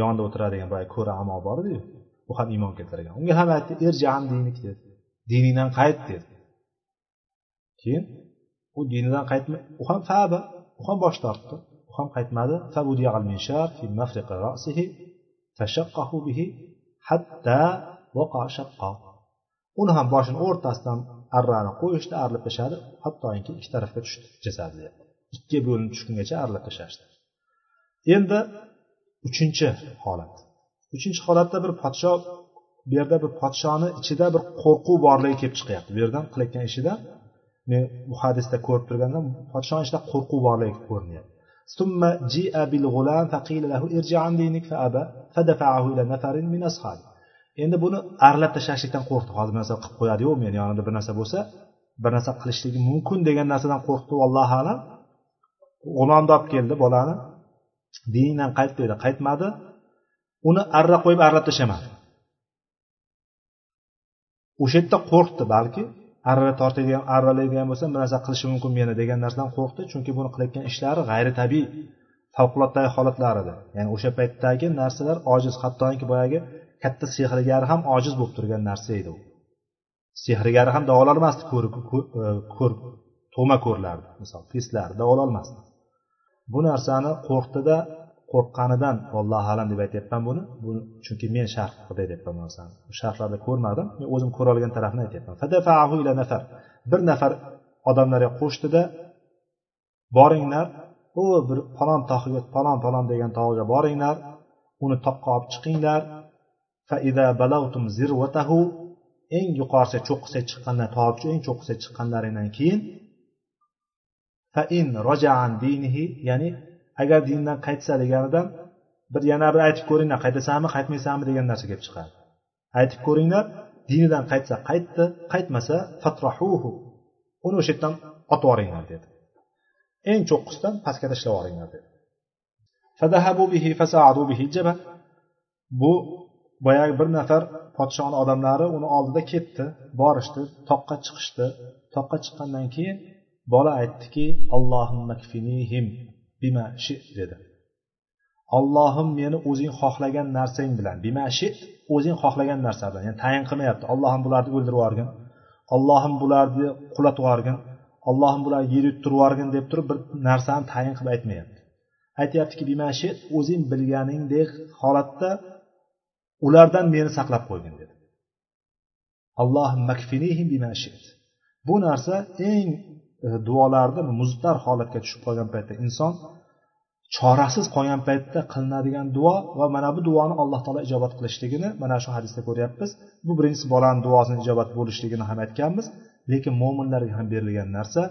Yonida o'tiradigan boyagi ko'ra amo bor ediyu u ham iymon keltirgan unga ham aytdi erjan dinik dedi. Diningdan qayt dedi. Keyin u dinidan qaytmay u ham faba u ham bosh tortdi. U ham qaytmadi. Uni ham boshini o'rtasidan arrani qo'yishdi arilib tashladi. Hattoki ikki tarafga tushdi jasadi ikkiga bo'linib tushgungacha arilib tashlashdi. endi uchinchi holat uchinchi holatda bir podsho bu yerda bir podshoni ichida bir qo'rquv borligi kelib chiqyapti bu yerdan qilayotgan ishida men bu hadisda ko'rib turganda podshoni ichida qo'rquv borligi ko'rinyapti ثم جيء بالغلام فقيل له ارجع عن دينك فأبى فدفعه إلى نفر من أصحابه endi buni arlab tashlashlikdan qo'rqdi hozir bir narsa qilib qo'yadiyu meni yonimda bir narsa bo'lsa bir narsa qilishligi mumkin degan narsadan qo'rqdi vallohu alam g'ulomni olib keldi bolani Diningdan qayt dedi qaytmadi. Uni arra qo'yib arrab tashlamadi o'sha yerda qo'rqdi balki arra tortadigan arralaydigan bo'lsa bir narsa qilishi mumkin meni degan narsadan qo'rqdi. Chunki buni qilayotgan ishlari g'ayritabiiy favqulodda holatlar edi ya'ni o'sha paytdagi narsalar ojiz. Hattoki boyagi katta sehrgari ham ojiz bo'lib turgan narsa edi u. Sehrgari ham davololmasdi. Ko'r tug'ma ko'rlarni misol peslarni davololmasdi. Bu narsani qo'rqdida qo'rqqanidan vallohu alam deb aytyapman buni. Bu chunki men sharh qilib aytyapman bu narsani. Sharhlarda ko'rmadim. Men o'zim ko'ra olgan tarafini aytyapman. Bir nafar odamlarga qo'shdida boringlar u bir falon tog'ga falon falon degan tog'ga boringlar uni toqqa olib chiqinglar. Eng yuqorisiga cho'qqisiga chiqqandan tog'chi eng cho'qqisiga chiqqanlaringdan keyin ya'ni agar dindan qaytsa deganidan bir yana bir aytib ko'ringlar qaytasanmi qaytmaysanmi degan narsa kelib chiqadi. Aytib ko'ringlar dinidan qaytsa qaytdi qaytmasa fatrahuhu. Uni o'sha yerdan otib yuboringlar dedi. Eng cho'qqisidan pastga tashlab yuboringlar dedi. Bu boyagi bir nafar podshoni odamlari uni oldida ketdi borishdi toqqa chiqishdi. Toqqa chiqqandan keyin bola aytdiki bima shi dedi. Ollohim meni o'zing xohlagan narsang bilan bima bimashi o'zing xohlagan narsa bilan ya'ni tayin qilmayapti. Ollohim bularni o'ldirib yuborgin. Ollohim bularni qulatib yuborgin. Ollohim bularni yer yuttirib yuborgin deb turib bir narsani tayin qilib aytmayapti. Aytyaptiki bimashi o'zing bilganingdek holatda ulardan meni saqlab qo'ygin dedi. Bu narsa eng E, duolarni muzdar holatga tushib qolgan paytda inson chorasiz qolgan paytda qilinadigan duo va mana bu duoni alloh taolo ijobat qilishligini mana shu hadisda ko'ryapmiz. Bu birinchisi bolani duosini ijobat bo'lishligini ham aytganmiz lekin mo'minlarga ham berilgan narsa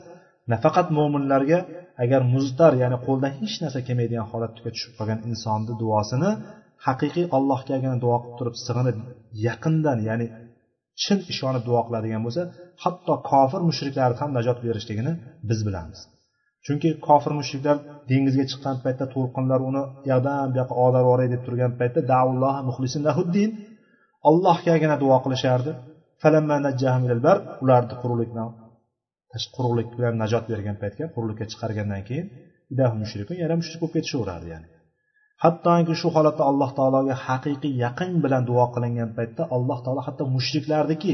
nafaqat mo'minlarga agar muztar ya'ni qo'ldan hech narsa kelmaydigan holatga tushib qolgan insonni duosini haqiqiy allohgagina duo qilib turib sig'inib yaqindan ya'ni chin ishonib duo qiladigan bo'lsa hatto kofir mushriklarni ham najot berishligini biz bilamiz. Chunki kofir mushriklar dengizga chiqqan paytda to'lqinlar uni yoqdan bu yoqqa olib yuboray deb turgan paytda lahuddin allohgagina duo qilishardi. Ularni quruqlikdan quruqlik bilan najot bergan paytga quruqlikka chiqargandan keyin yana mushrik bo'lib ketishaverardi ya'ni. Hattoki shu holatda alloh taologa haqiqiy yaqin bilan duo qilingan paytda alloh taolo hatto mushriklarniki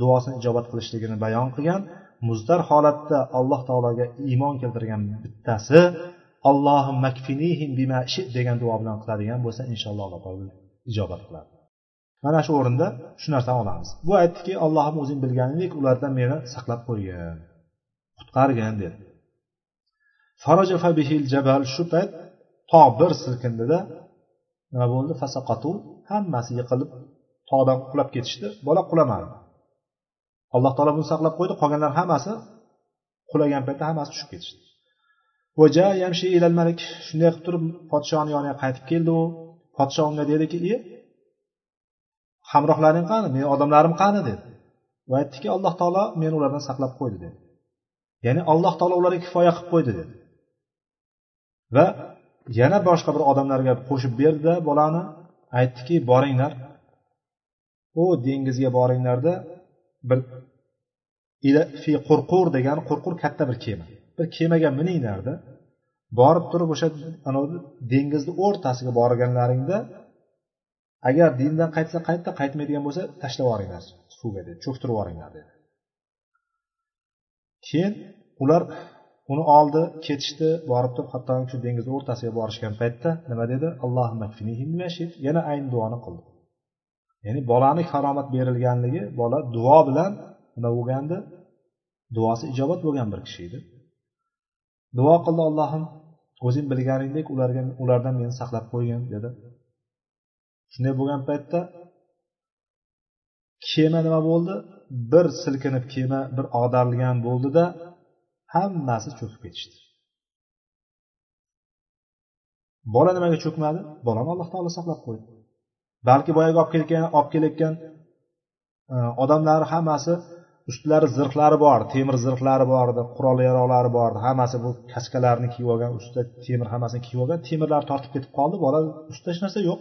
duosini ijobat qilishligini bayon qilgan. Muzdar holatda alloh taologa iymon keltirgan bittasi allohim makfinihim bima degan duo bilan qiladigan bo'lsa inshaalloh alloh taolo ijobat qiladi. Mana shu o'rinda shu narsani olamiz. Bu aytdiki allohim o'zing bilganingdek ulardan meni saqlab qo'ygin qutqargin dedi. Shu payt tog' bir silkindida nima bo'ldi? Fasaqatu hammasi yiqilib tog'dan qulab ketishdi. Bola qulamadi. Alloh taolo buni saqlab qo'ydi. Qolganlar hammasi qulagan paytda hammasi tushib ketishdi. Malik shunday qilib turib podshoni yoniga qaytib keldi u podsho unga dediki e hamrohlaring qani? Meni odamlarim qani? dedi. Va aytdiki alloh taolo meni ulardan saqlab qo'ydi dedi. Ya'ni alloh taolo ularga kifoya qilib qo'ydi dedi. Va yana boshqa bir odamlarga qo'shib berdida bolani. Aytdiki boringlar. U dengizga boringlarda bir fi qurqur degan qurqur katta bir kema. Bir kemaga mininglarda borib turib o'sha anavi dengizni o'rtasiga borganlaringda agar dindan qaytsa qaytdi qaytmaydigan bo'lsa tashlab yuboringlar suvga dedi. Cho'ktirib yuboringlar dedi. Keyin ular uni oldi ketishdi borib turib hatto shu dengizni o'rtasiga borishgan paytda nima dedi? Yana ayni duoni qildi. Ya'ni bolani karomat berilganligi bola duo bilan nima bo'lgandi? Duosi ijobat bo'lgan bir kishi edi. Duo qildi allohim o'zing bilganingdek ularga ulardan meni saqlab qo'ygin dedi. Shunday bo'lgan paytda kema nima bo'ldi? Bir silkinib kema bir ag'darilgan bo'ldida hammasi cho'kib ketishdi. Bola nimaga cho'kmadi? Bolani alloh taolo saqlab qo'ydi. Balki boyagi olib kelgan olib kelayotgan e, odamlar hammasi ustlari zirhlari bor temir zirhlari bor edi qurol yaroqlari bor edi hammasi bu kaskalarni kiyib olgan ustida temir hammasini kiyib olgan temirlar tortib ketib qoldi. Bola ustida hech narsa yo'q.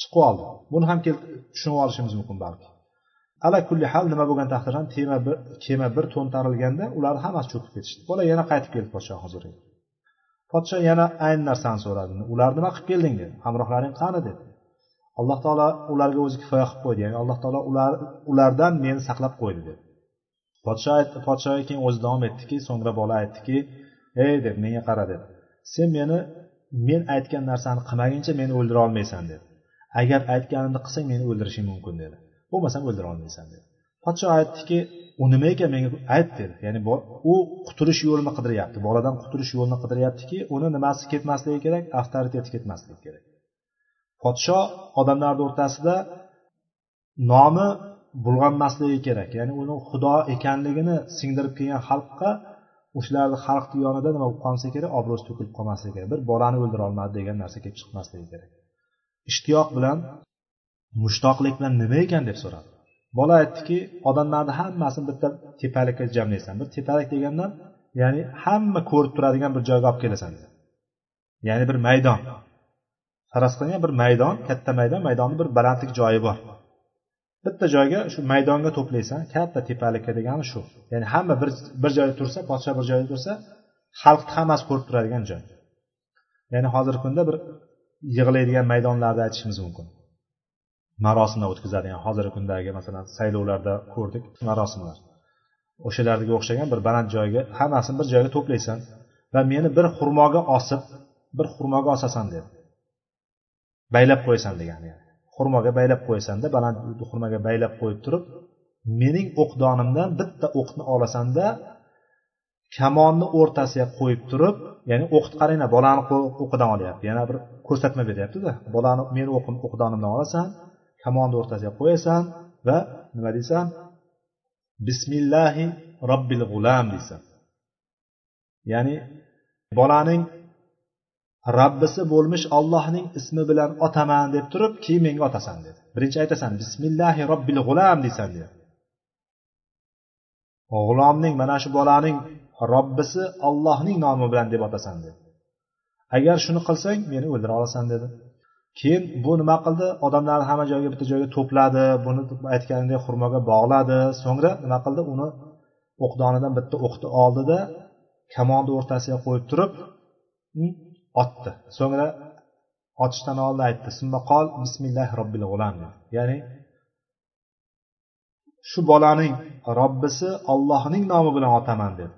Chiqib oldi. Buni ham tushunib olishimiz mumkin balki. Ala kulli hal nima bo'lgan taqdirda ham tema bir kema bir to'ntarilganda ular hammasi cho'kib ketishdi. Bola yana qaytib keldi podshoh huzuriga podsho yana ayni narsani so'radi. Ular nima qilib kelding dedi. Hamrohlaring qani dedi. Alloh taolo ularga o'zi kifoya qilib qo'ydi. Ya'ni alloh taolo ular ulardan meni saqlab qo'ydi dedi. Podsho aytdi podshoga keyin o'zi davom etdiki so'ngra bola aytdiki ey deb menga qara dedi. Sen meni men aytgan narsani qilmaguncha meni o'ldira olmaysan dedi. Agar aytganimni qilsang meni o'ldirishing mumkin dedi. Bo'lmasam o'ldira olmaysan dedi. Podsho aytdiki u nima ekan menga ayt dedi. Ya'ni u qutulish yo'lini qidiryapti boladan qutulish yo'lini qidiryaptiki uni nimasi ketmasligi kerak avtoriteti ketmasligi kerak. Podsho odamlarni o'rtasida nomi bulg'anmasligi kerak. Ya'ni uni xudo ekanligini singdirib kelgan xalqqa o'shalarni xalqni yonida nima bo'lib qolmasa kerak obro'si to'kilib qolmasligi kerak. Bir bolani o'ldira olmadi degan narsa kelib chiqmasligi kerak. Ishtiyoq bilan mushtoqlik bilan nima ekan deb so'radi. Bola aytdiki odamlarni hammasini bitta tepalikka jamlaysan bir tepalik degandan ya'ni hamma ko'rib turadigan bir joyga olib kelasan ya'ni bir maydon. Faraz qilingan bir maydon katta maydon maydonni bir balandlik joyi bor. Bitta joyga shu maydonga to'playsan katta tepalikka degani shu. Ya'ni hamma bir bir joyda tursa podsho bir joyda tursa xalqni hammasi ko'rib turadigan joy. Ya'ni hozirgi kunda bir yig'iladigan maydonlarni aytishimiz mumkin. Marosimlar o'tkazadigan hozirgi kundagi masalan saylovlarda ko'rdik marosimlar o'shalarga o'xshagan bir baland joyga hammasini bir joyga to'playsan va meni bir xurmoga osib bir xurmoga osasan dedi baylab qo'yasan degani xurmoga baylab qo'ysanda baland xurmoga baylab qo'yib turib mening o'qdonimdan bitta o'qni olasanda kamonni o'rtasiga qo'yib turib ya'ni o'qni qaranglar bolani o'qidan olyapti. Yana bir ko'rsatma beryaptida bolani meni o'qim o'qdonimdan olasan kamonni o'rtasiga qo'yasan va nima deysan? Bismillahi robbil g'ulam deysan. Ya'ni bolaning rabbisi bo'lmish ollohning ismi bilan otaman deb turib keyin menga otasan dedi. Birinchi aytasan bismillahi robbil g'ulam deysan dedi. G'ulomning mana shu bolaning robbisi ollohning nomi bilan deb otasan dedi. Agar shuni qilsang meni o'ldira olasan dedi. Keyin bu nima qildi? Odamlarni hamma joyga bitta joyga to'pladi buni aytganidek xurmoga bog'ladi. So'ngra nima qildi? Uni o'qdonidan bitta o'qni oldida kamonni o'rtasiga qo'yib turib mm, otdi. So'ngra otishdan oldin aytdi qol bismillahi robbil g'ulam ya'ni shu bolaning robbisi ollohning nomi bilan otaman dedi.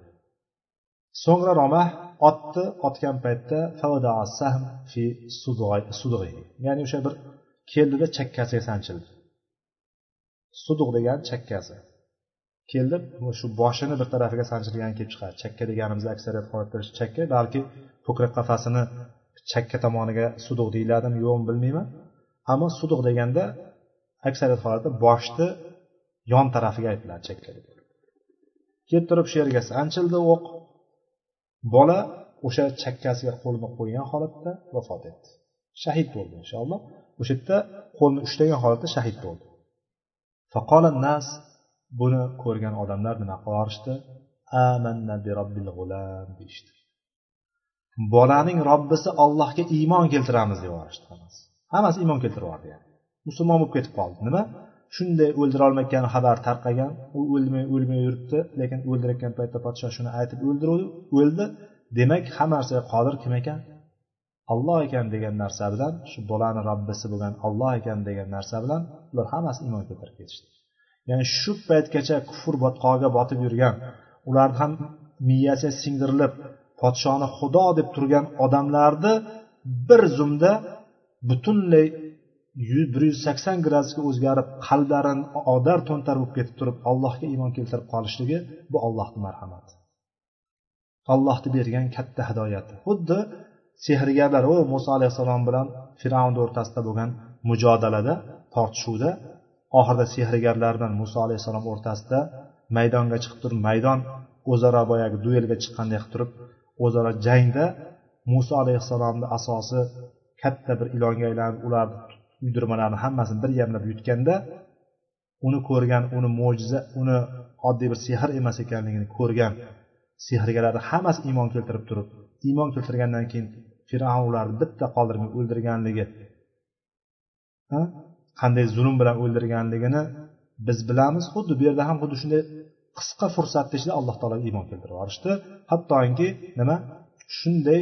So'ngra romah otni otgan paytda ya'ni o'sha bir keldida chakkasiga sanchildi. Suduq degani chakkasi. Keldi shu boshini bir tarafiga sanchilgani kelib chiqadi. Chakka deganimizda aksariyat holatda chakka balki ko'krak qafasini chakka tomoniga suduq deyiladimi yo'qmi bilmayman. Ammo suduq deganda aksariyat holatda boshni yon tarafiga aytiladi chakka deb. Kelib turib shu yerga sanchildi o'q bola o'sha chakkasiga qo'lini qo'ygan holatda vafot etdi. Shahid bo'ldi inshaalloh. O'sha yerda qo'lni ushlagan holatda shahid bo'ldi. Nas buni ko'rgan odamlar nima qilaverishdi amanna bi robbil g'ulam deyishdi. Bolaning robbisi ollohga iymon keltiramiz deb yuborishdi hammasi. Hammasi iymon keltirib yubordi yani. Musulmon bo'lib ketib qoldi. Nima? Shunday o'ldirolmayotgani xabar tarqagan. U o'lmay o'lmay yuribdi lekin o'ldirayotgan paytda podshoh shuni aytib o'ldiruvdi o'ldi. Demak hamma narsaga qodir kim ekan? Olloh ekan degan narsa bilan shu bolani robbisi bo'lgan olloh ekan degan narsa bilan ular hammasi iymon keltirib ketishdi. Ya'ni shu paytgacha kufr botqog'iga botib yurgan ularni ham miyasiga singdirilib podshoni xudo deb turgan odamlarni bir zumda butunlay bir yuz sakson gradusga o'zgarib qalblarini odar to'ntar bo'lib ketib turib allohga iymon keltirib qolishligi bu allohni marhamati. Allohni bergan katta hidoyati. Xuddi sehrgarlar u muso alayhissalom bilan fir'avn o'rtasida bo'lgan mujodalada tortishuvda oxirida sehrgarlar bilan muso alayhissalom o'rtasida maydonga chiqib turib maydon o'zaro boyagi duelga chiqqanday qilib turib o'zaro jangda muso alayhissalomni asosi katta bir ilonga aylanib ularni uydirmalarni hammasini bir yamlab yutganda uni ko'rgan uni mo'jiza uni oddiy bir sehr emas ekanligini ko'rgan sehrgarlarni hammasi iymon keltirib turib iymon keltirgandan keyin fir'avn ularni bitta qoldirmay o'ldirganligi qanday zulm bilan o'ldirganligini biz bilamiz xuddi bu yerda ham xuddi shunday qisqa fursatni ichida alloh taologa iymon keltirib yuborishdi. Hattoki nima? Shunday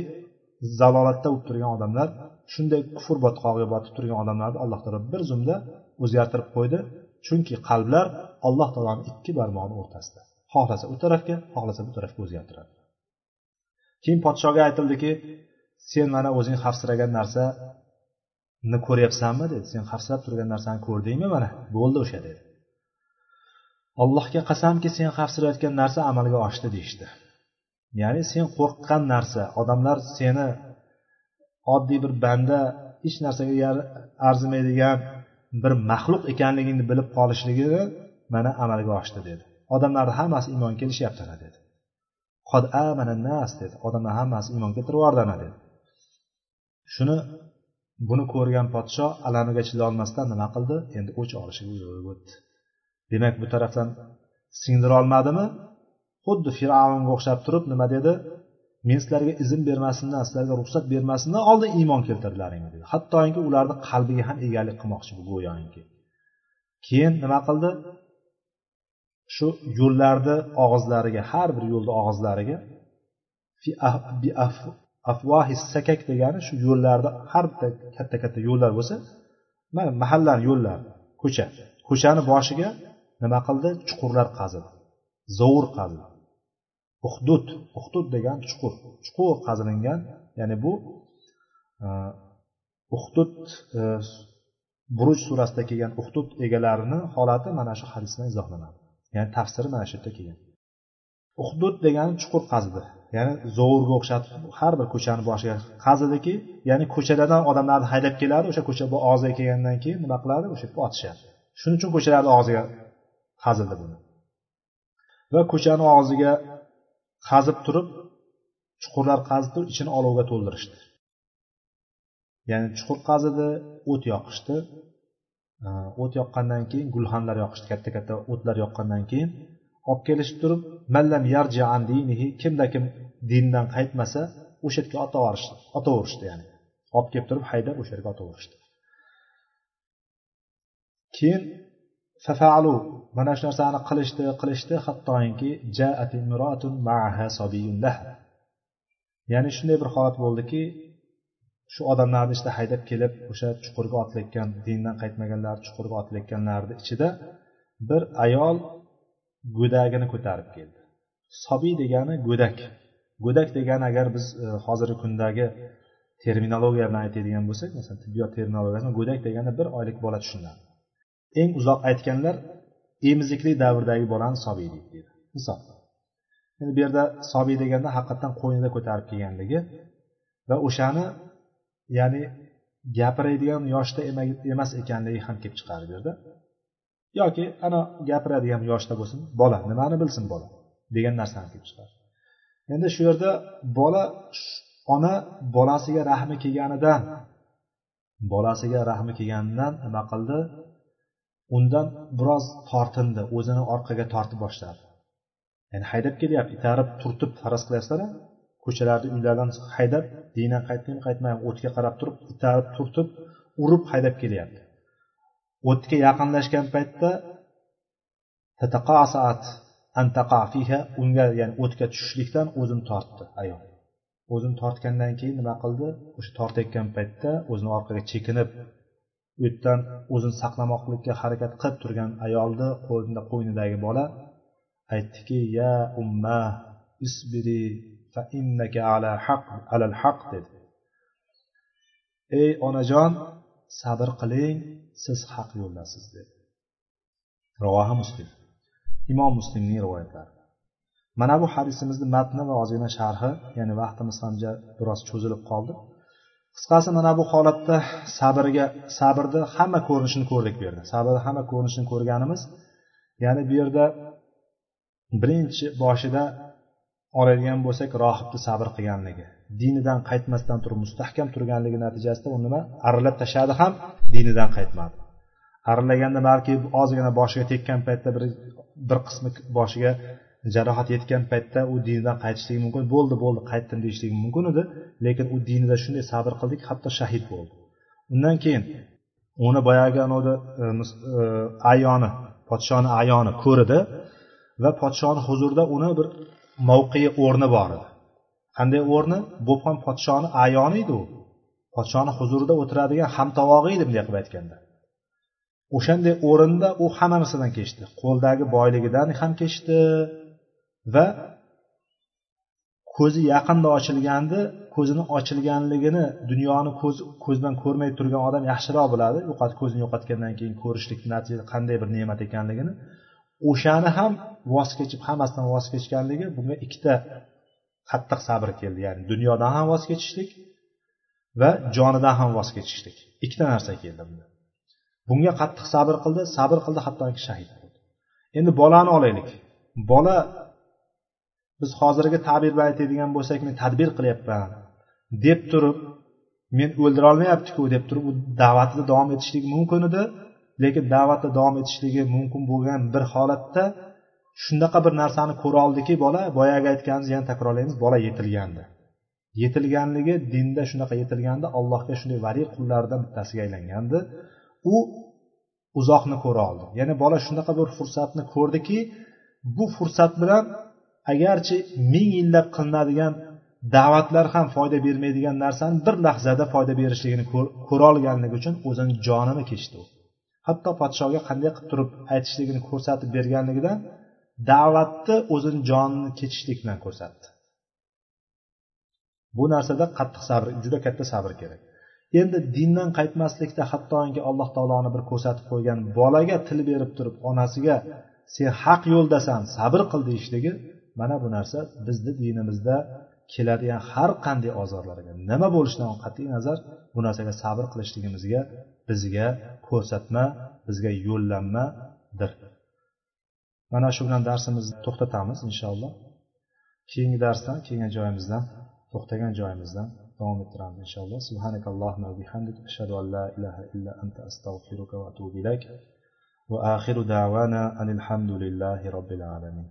zalolatda bo'lib turgan odamlar shunday kufr botqog'iga botib turgan odamlarni alloh taolo bir zumda o'zgartirib qo'ydi. Chunki qalblar alloh taoloni ikki barmog'ini o'rtasida. Xohlasa u tarafga xohlasa bu tarafga o'zgartiradi. Keyin podshoga aytildiki sen mana o'zing xavfsiragan narsani ko'ryapsanmi? dedi. Sen xavfsirab turgan narsani ko'rdingmi mana? Bo'ldi o'sha dedi. Allohga qasamki sen xavfsirayotgan narsa amalga oshdi deyishdi. Ya'ni sen qo'rqqan narsa odamlar seni oddiy bir banda hech narsaga arzimaydigan bir maxluq ekanligini bilib qolishligini mana amalga oshdi dedi. Odamlarni hammasi iymon kelishyapti dedi. Qod nas dedi. Odamlar hammasi iymon keltirib yubordi dedi. Shuni buni ko'rgan podsho alamiga chidolmasdan nima qildi? Endi o'ch olishiga buyruq o'tdi demak bu tarafdan singdirolmadimi? Xuddi fir'avnga o'xshab turib nima dedi? Men sizlarga izn bermasimdan sizlarga ruxsat bermasimdan oldin iymon keltirdilaring dedi. Hattoki ularni qalbiga ham egalik qilmoqchi bu go'yoki. Keyin nima qildi? Shu yo'llarni og'izlariga har bir yo'lni og'izlariga afvohi sakak degani shu yo'llarda har bitta katta katta yo'llar bo'lsa mana mahalla yo'llar ko'cha. Ko'chani boshiga nima qildi? Chuqurlar qazidi zovur qazidi uhdud. Uhdud degan chuqur. Chuqur qazilingan ya'ni bu e, uhdud e, buruj surasida kelgan uhdud egalarini holati mana shu hadis bilan izohlanadi. Ya'ni tafsiri mana shu yerda kelgan. Uhdud degani chuqur qazdi ya'ni zovurga o'xshatib har bir ko'chani boshiga qazidiki ya'ni ko'chalardan odamlarni haydab keladi o'sha ko'cha bu og'ziga kelgandan keyin nima qiladi? O'sha yerga otishadi. Shuning uchun ko'chalarni og'ziga qazildi buni. Va ko'chani og'ziga qazib turib chuqurlar qazib turib ichini olovga to'ldirishdi. Ya'ni chuqur qazidi o't yoqishdi. O't yoqqandan keyin gulxanlar yoqishdi katta katta o'tlar yoqqandan keyin. Olib kelishib turib mallam yarji an dinihi kimda kim dindan qaytmasa o'sha yerga otaverishdi otaverishdi ya'ni. Olib kelib turib haydab o'sha yerga otaverishdi. Keyin fafalu mana shu narsani qilishdi qilishdi hattoki ya'ni shunday bir holat bo'ldiki shu odamlarni ichida haydab kelib o'sha chuqurga otilayotgan dindan qaytmaganlar chuqurga otilayotganlarni ichida bir ayol go'dagini ko'tarib keldi. Sobiy degani go'dak. Go'dak degani agar biz e, hozirgi kundagi terminologiya bilan aytadigan bo'lsak masalan tibbiyot terminologiyasi go'dak degani bir oylik bola tushuniladi eng uzoq aytganlar emizikli davrdagi bolani sobiy deydi. Misol. Endi bu yerda sobiy deganda haqiqatdan qo'ynida ko'tarib kelganligi va o'shani ya'ni gapiradigan yoshda emas ekanligi ham kelib chiqadi bu yerda yoki ana gapiradigan yoshda bo'lsin bola nimani bilsin bola degan narsani kelib chiqadi endi shu yerda bola ona bolasiga rahmi kelganidan bolasiga rahmi kelganidan nima qildi? Undan biroz tortindi o'zini orqaga tortib boshladi. Ya'ni haydab kelyapti itarib turtib faraz qilyapsizlar ko'chalarni uylardan haydab dinan qaytdimi qaytmaymi o'tga qarab turib itarib turtib urib haydab kelyapti. O'tga yaqinlashgan paytda unga ya'ni o'tga tushishlikdan o'zini tortdi ayol. O'zini tortgandan keyin nima qildi? O'sha tortayotgan paytda o'zini orqaga chekinib o'tdan o'zini saqlamoqlikka harakat qilib turgan ayolni qo'lida qo'ynidagi bola aytdiki ya umma isbiri fa innaka ala haq alal haq dedi. Ey onajon sabr qiling siz haq yo'ldasiz dedi. Rivohi muslim. Imom muslimning rivoyatlari. Mana bu hadisimizni matni va ozgina sharhi ya'ni vaqtimiz ham biroz cho'zilib qoldi. Qisqasi mana bu holatda sabrga sabrni hamma ko'rinishini ko'rdik bu yerda. Sabrni hamma ko'rinishini ko'rganimiz ya'ni bu yerda birinchi boshida oladigan bo'lsak rohibni sabr qilganligi dinidan qaytmasdan turib mustahkam turganligi natijasida u nima? Arillab tashladi ham dinidan qaytmadi. Arillaganda balki ozgina boshiga tekkan paytda bir bir qismi boshiga jarohat yetgan paytda u dinidan qaytishligi mumkin bo'ldi bo'ldi qaytdim deyishligi mumkin edi lekin u dinida shunday sabr qildiki hatto shahid bo'ldi. Undan keyin uni boyagi anavi e, e, ayoni podshoni ayoni ko'rdi va podshoni huzurida uni bir mavqei o'rni bor edi. Qanday o'rni? Bu ham podshoni ayoni edi u. Podshoni huzurida o'tiradigan hamtovog'i edi bunday qilib aytganda. O'shanday o'rinda u hamma narsadan kechdi. Qo'ldagi boyligidan ham kechdi va ko'zi yaqinda ochilgandi ko'zini ochilganligini dunyoni ko'z ko'zdan ko'rmay turgan odam yaxshiroq biladi. Yo'qot ko'zini yo'qotgandan keyin ko'rishlik natija qanday bir ne'mat ekanligini. O'shani ham voz kechib hammasidan voz kechganligi bunga ikkita qattiq sabr keldi. Ya'ni dunyodan ham voz kechishlik va jonidan ham voz kechishlik. Ikkita narsa keldi bunda. Bunga qattiq sabr qildi sabr qildi hattoki shahid bo'ldi. Endi bolani olaylik. Bola biz hozirgi ta'bir bilan aytadigan bo'lsak men tadbir qilyapman deb turib men o'ldira olmayaptiku deb turib u da'vatida davom etishligi mumkin edi. Lekin da'vatda davom etishligi mumkin bo'lgan bir holatda shunaqa bir narsani ko'ra oldiki bola boyagi aytganimiz yana takrorlaymiz bola yetilgandi. Yetilganligi dinda shunaqa yetilgandi allohga shunday valiy qullaridan bittasiga aylangandi. U uzoqni ko'ra oldi. Ya'ni bola shunaqa bir fursatni ko'rdiki bu fursat bilan agarchi ming yillab qilinadigan da'vatlar ham foyda bermaydigan narsani bir lahzada foyda berishligini ko'rolganligi uchun o'zini jonini kechdi u. Hatto podshoga qanday qilib turib aytishligini ko'rsatib berganligidan da'vatni o'zini jonini kechishlik bilan ko'rsatdi. Bu narsada qattiq sabr juda katta sabr kerak. Endi dindan qaytmaslikda hattoki alloh taoloni bir ko'rsatib qo'ygan bolaga til berib turib onasiga sen haq yo'ldasan sabr qil deyishligi mana bu narsa bizni dinimizda keladigan har qanday ozorlarga nima bo'lishidan qat'iy nazar bu narsaga sabr qilishligimizga bizga ko'rsatma bizga yo'llanmadir. Mana shu bilan darsimizni to'xtatamiz inshaalloh. Keyingi darsdan kelgan joyimizdan to'xtagan joyimizdan davom ettiramiz inshaalloh. Subhanakallohumma bihamdik ashhadu an la ilaha illa anta astag'firuka va atubu ilayk. Va axiru da'vana anil hamdulillahi robbil alamin.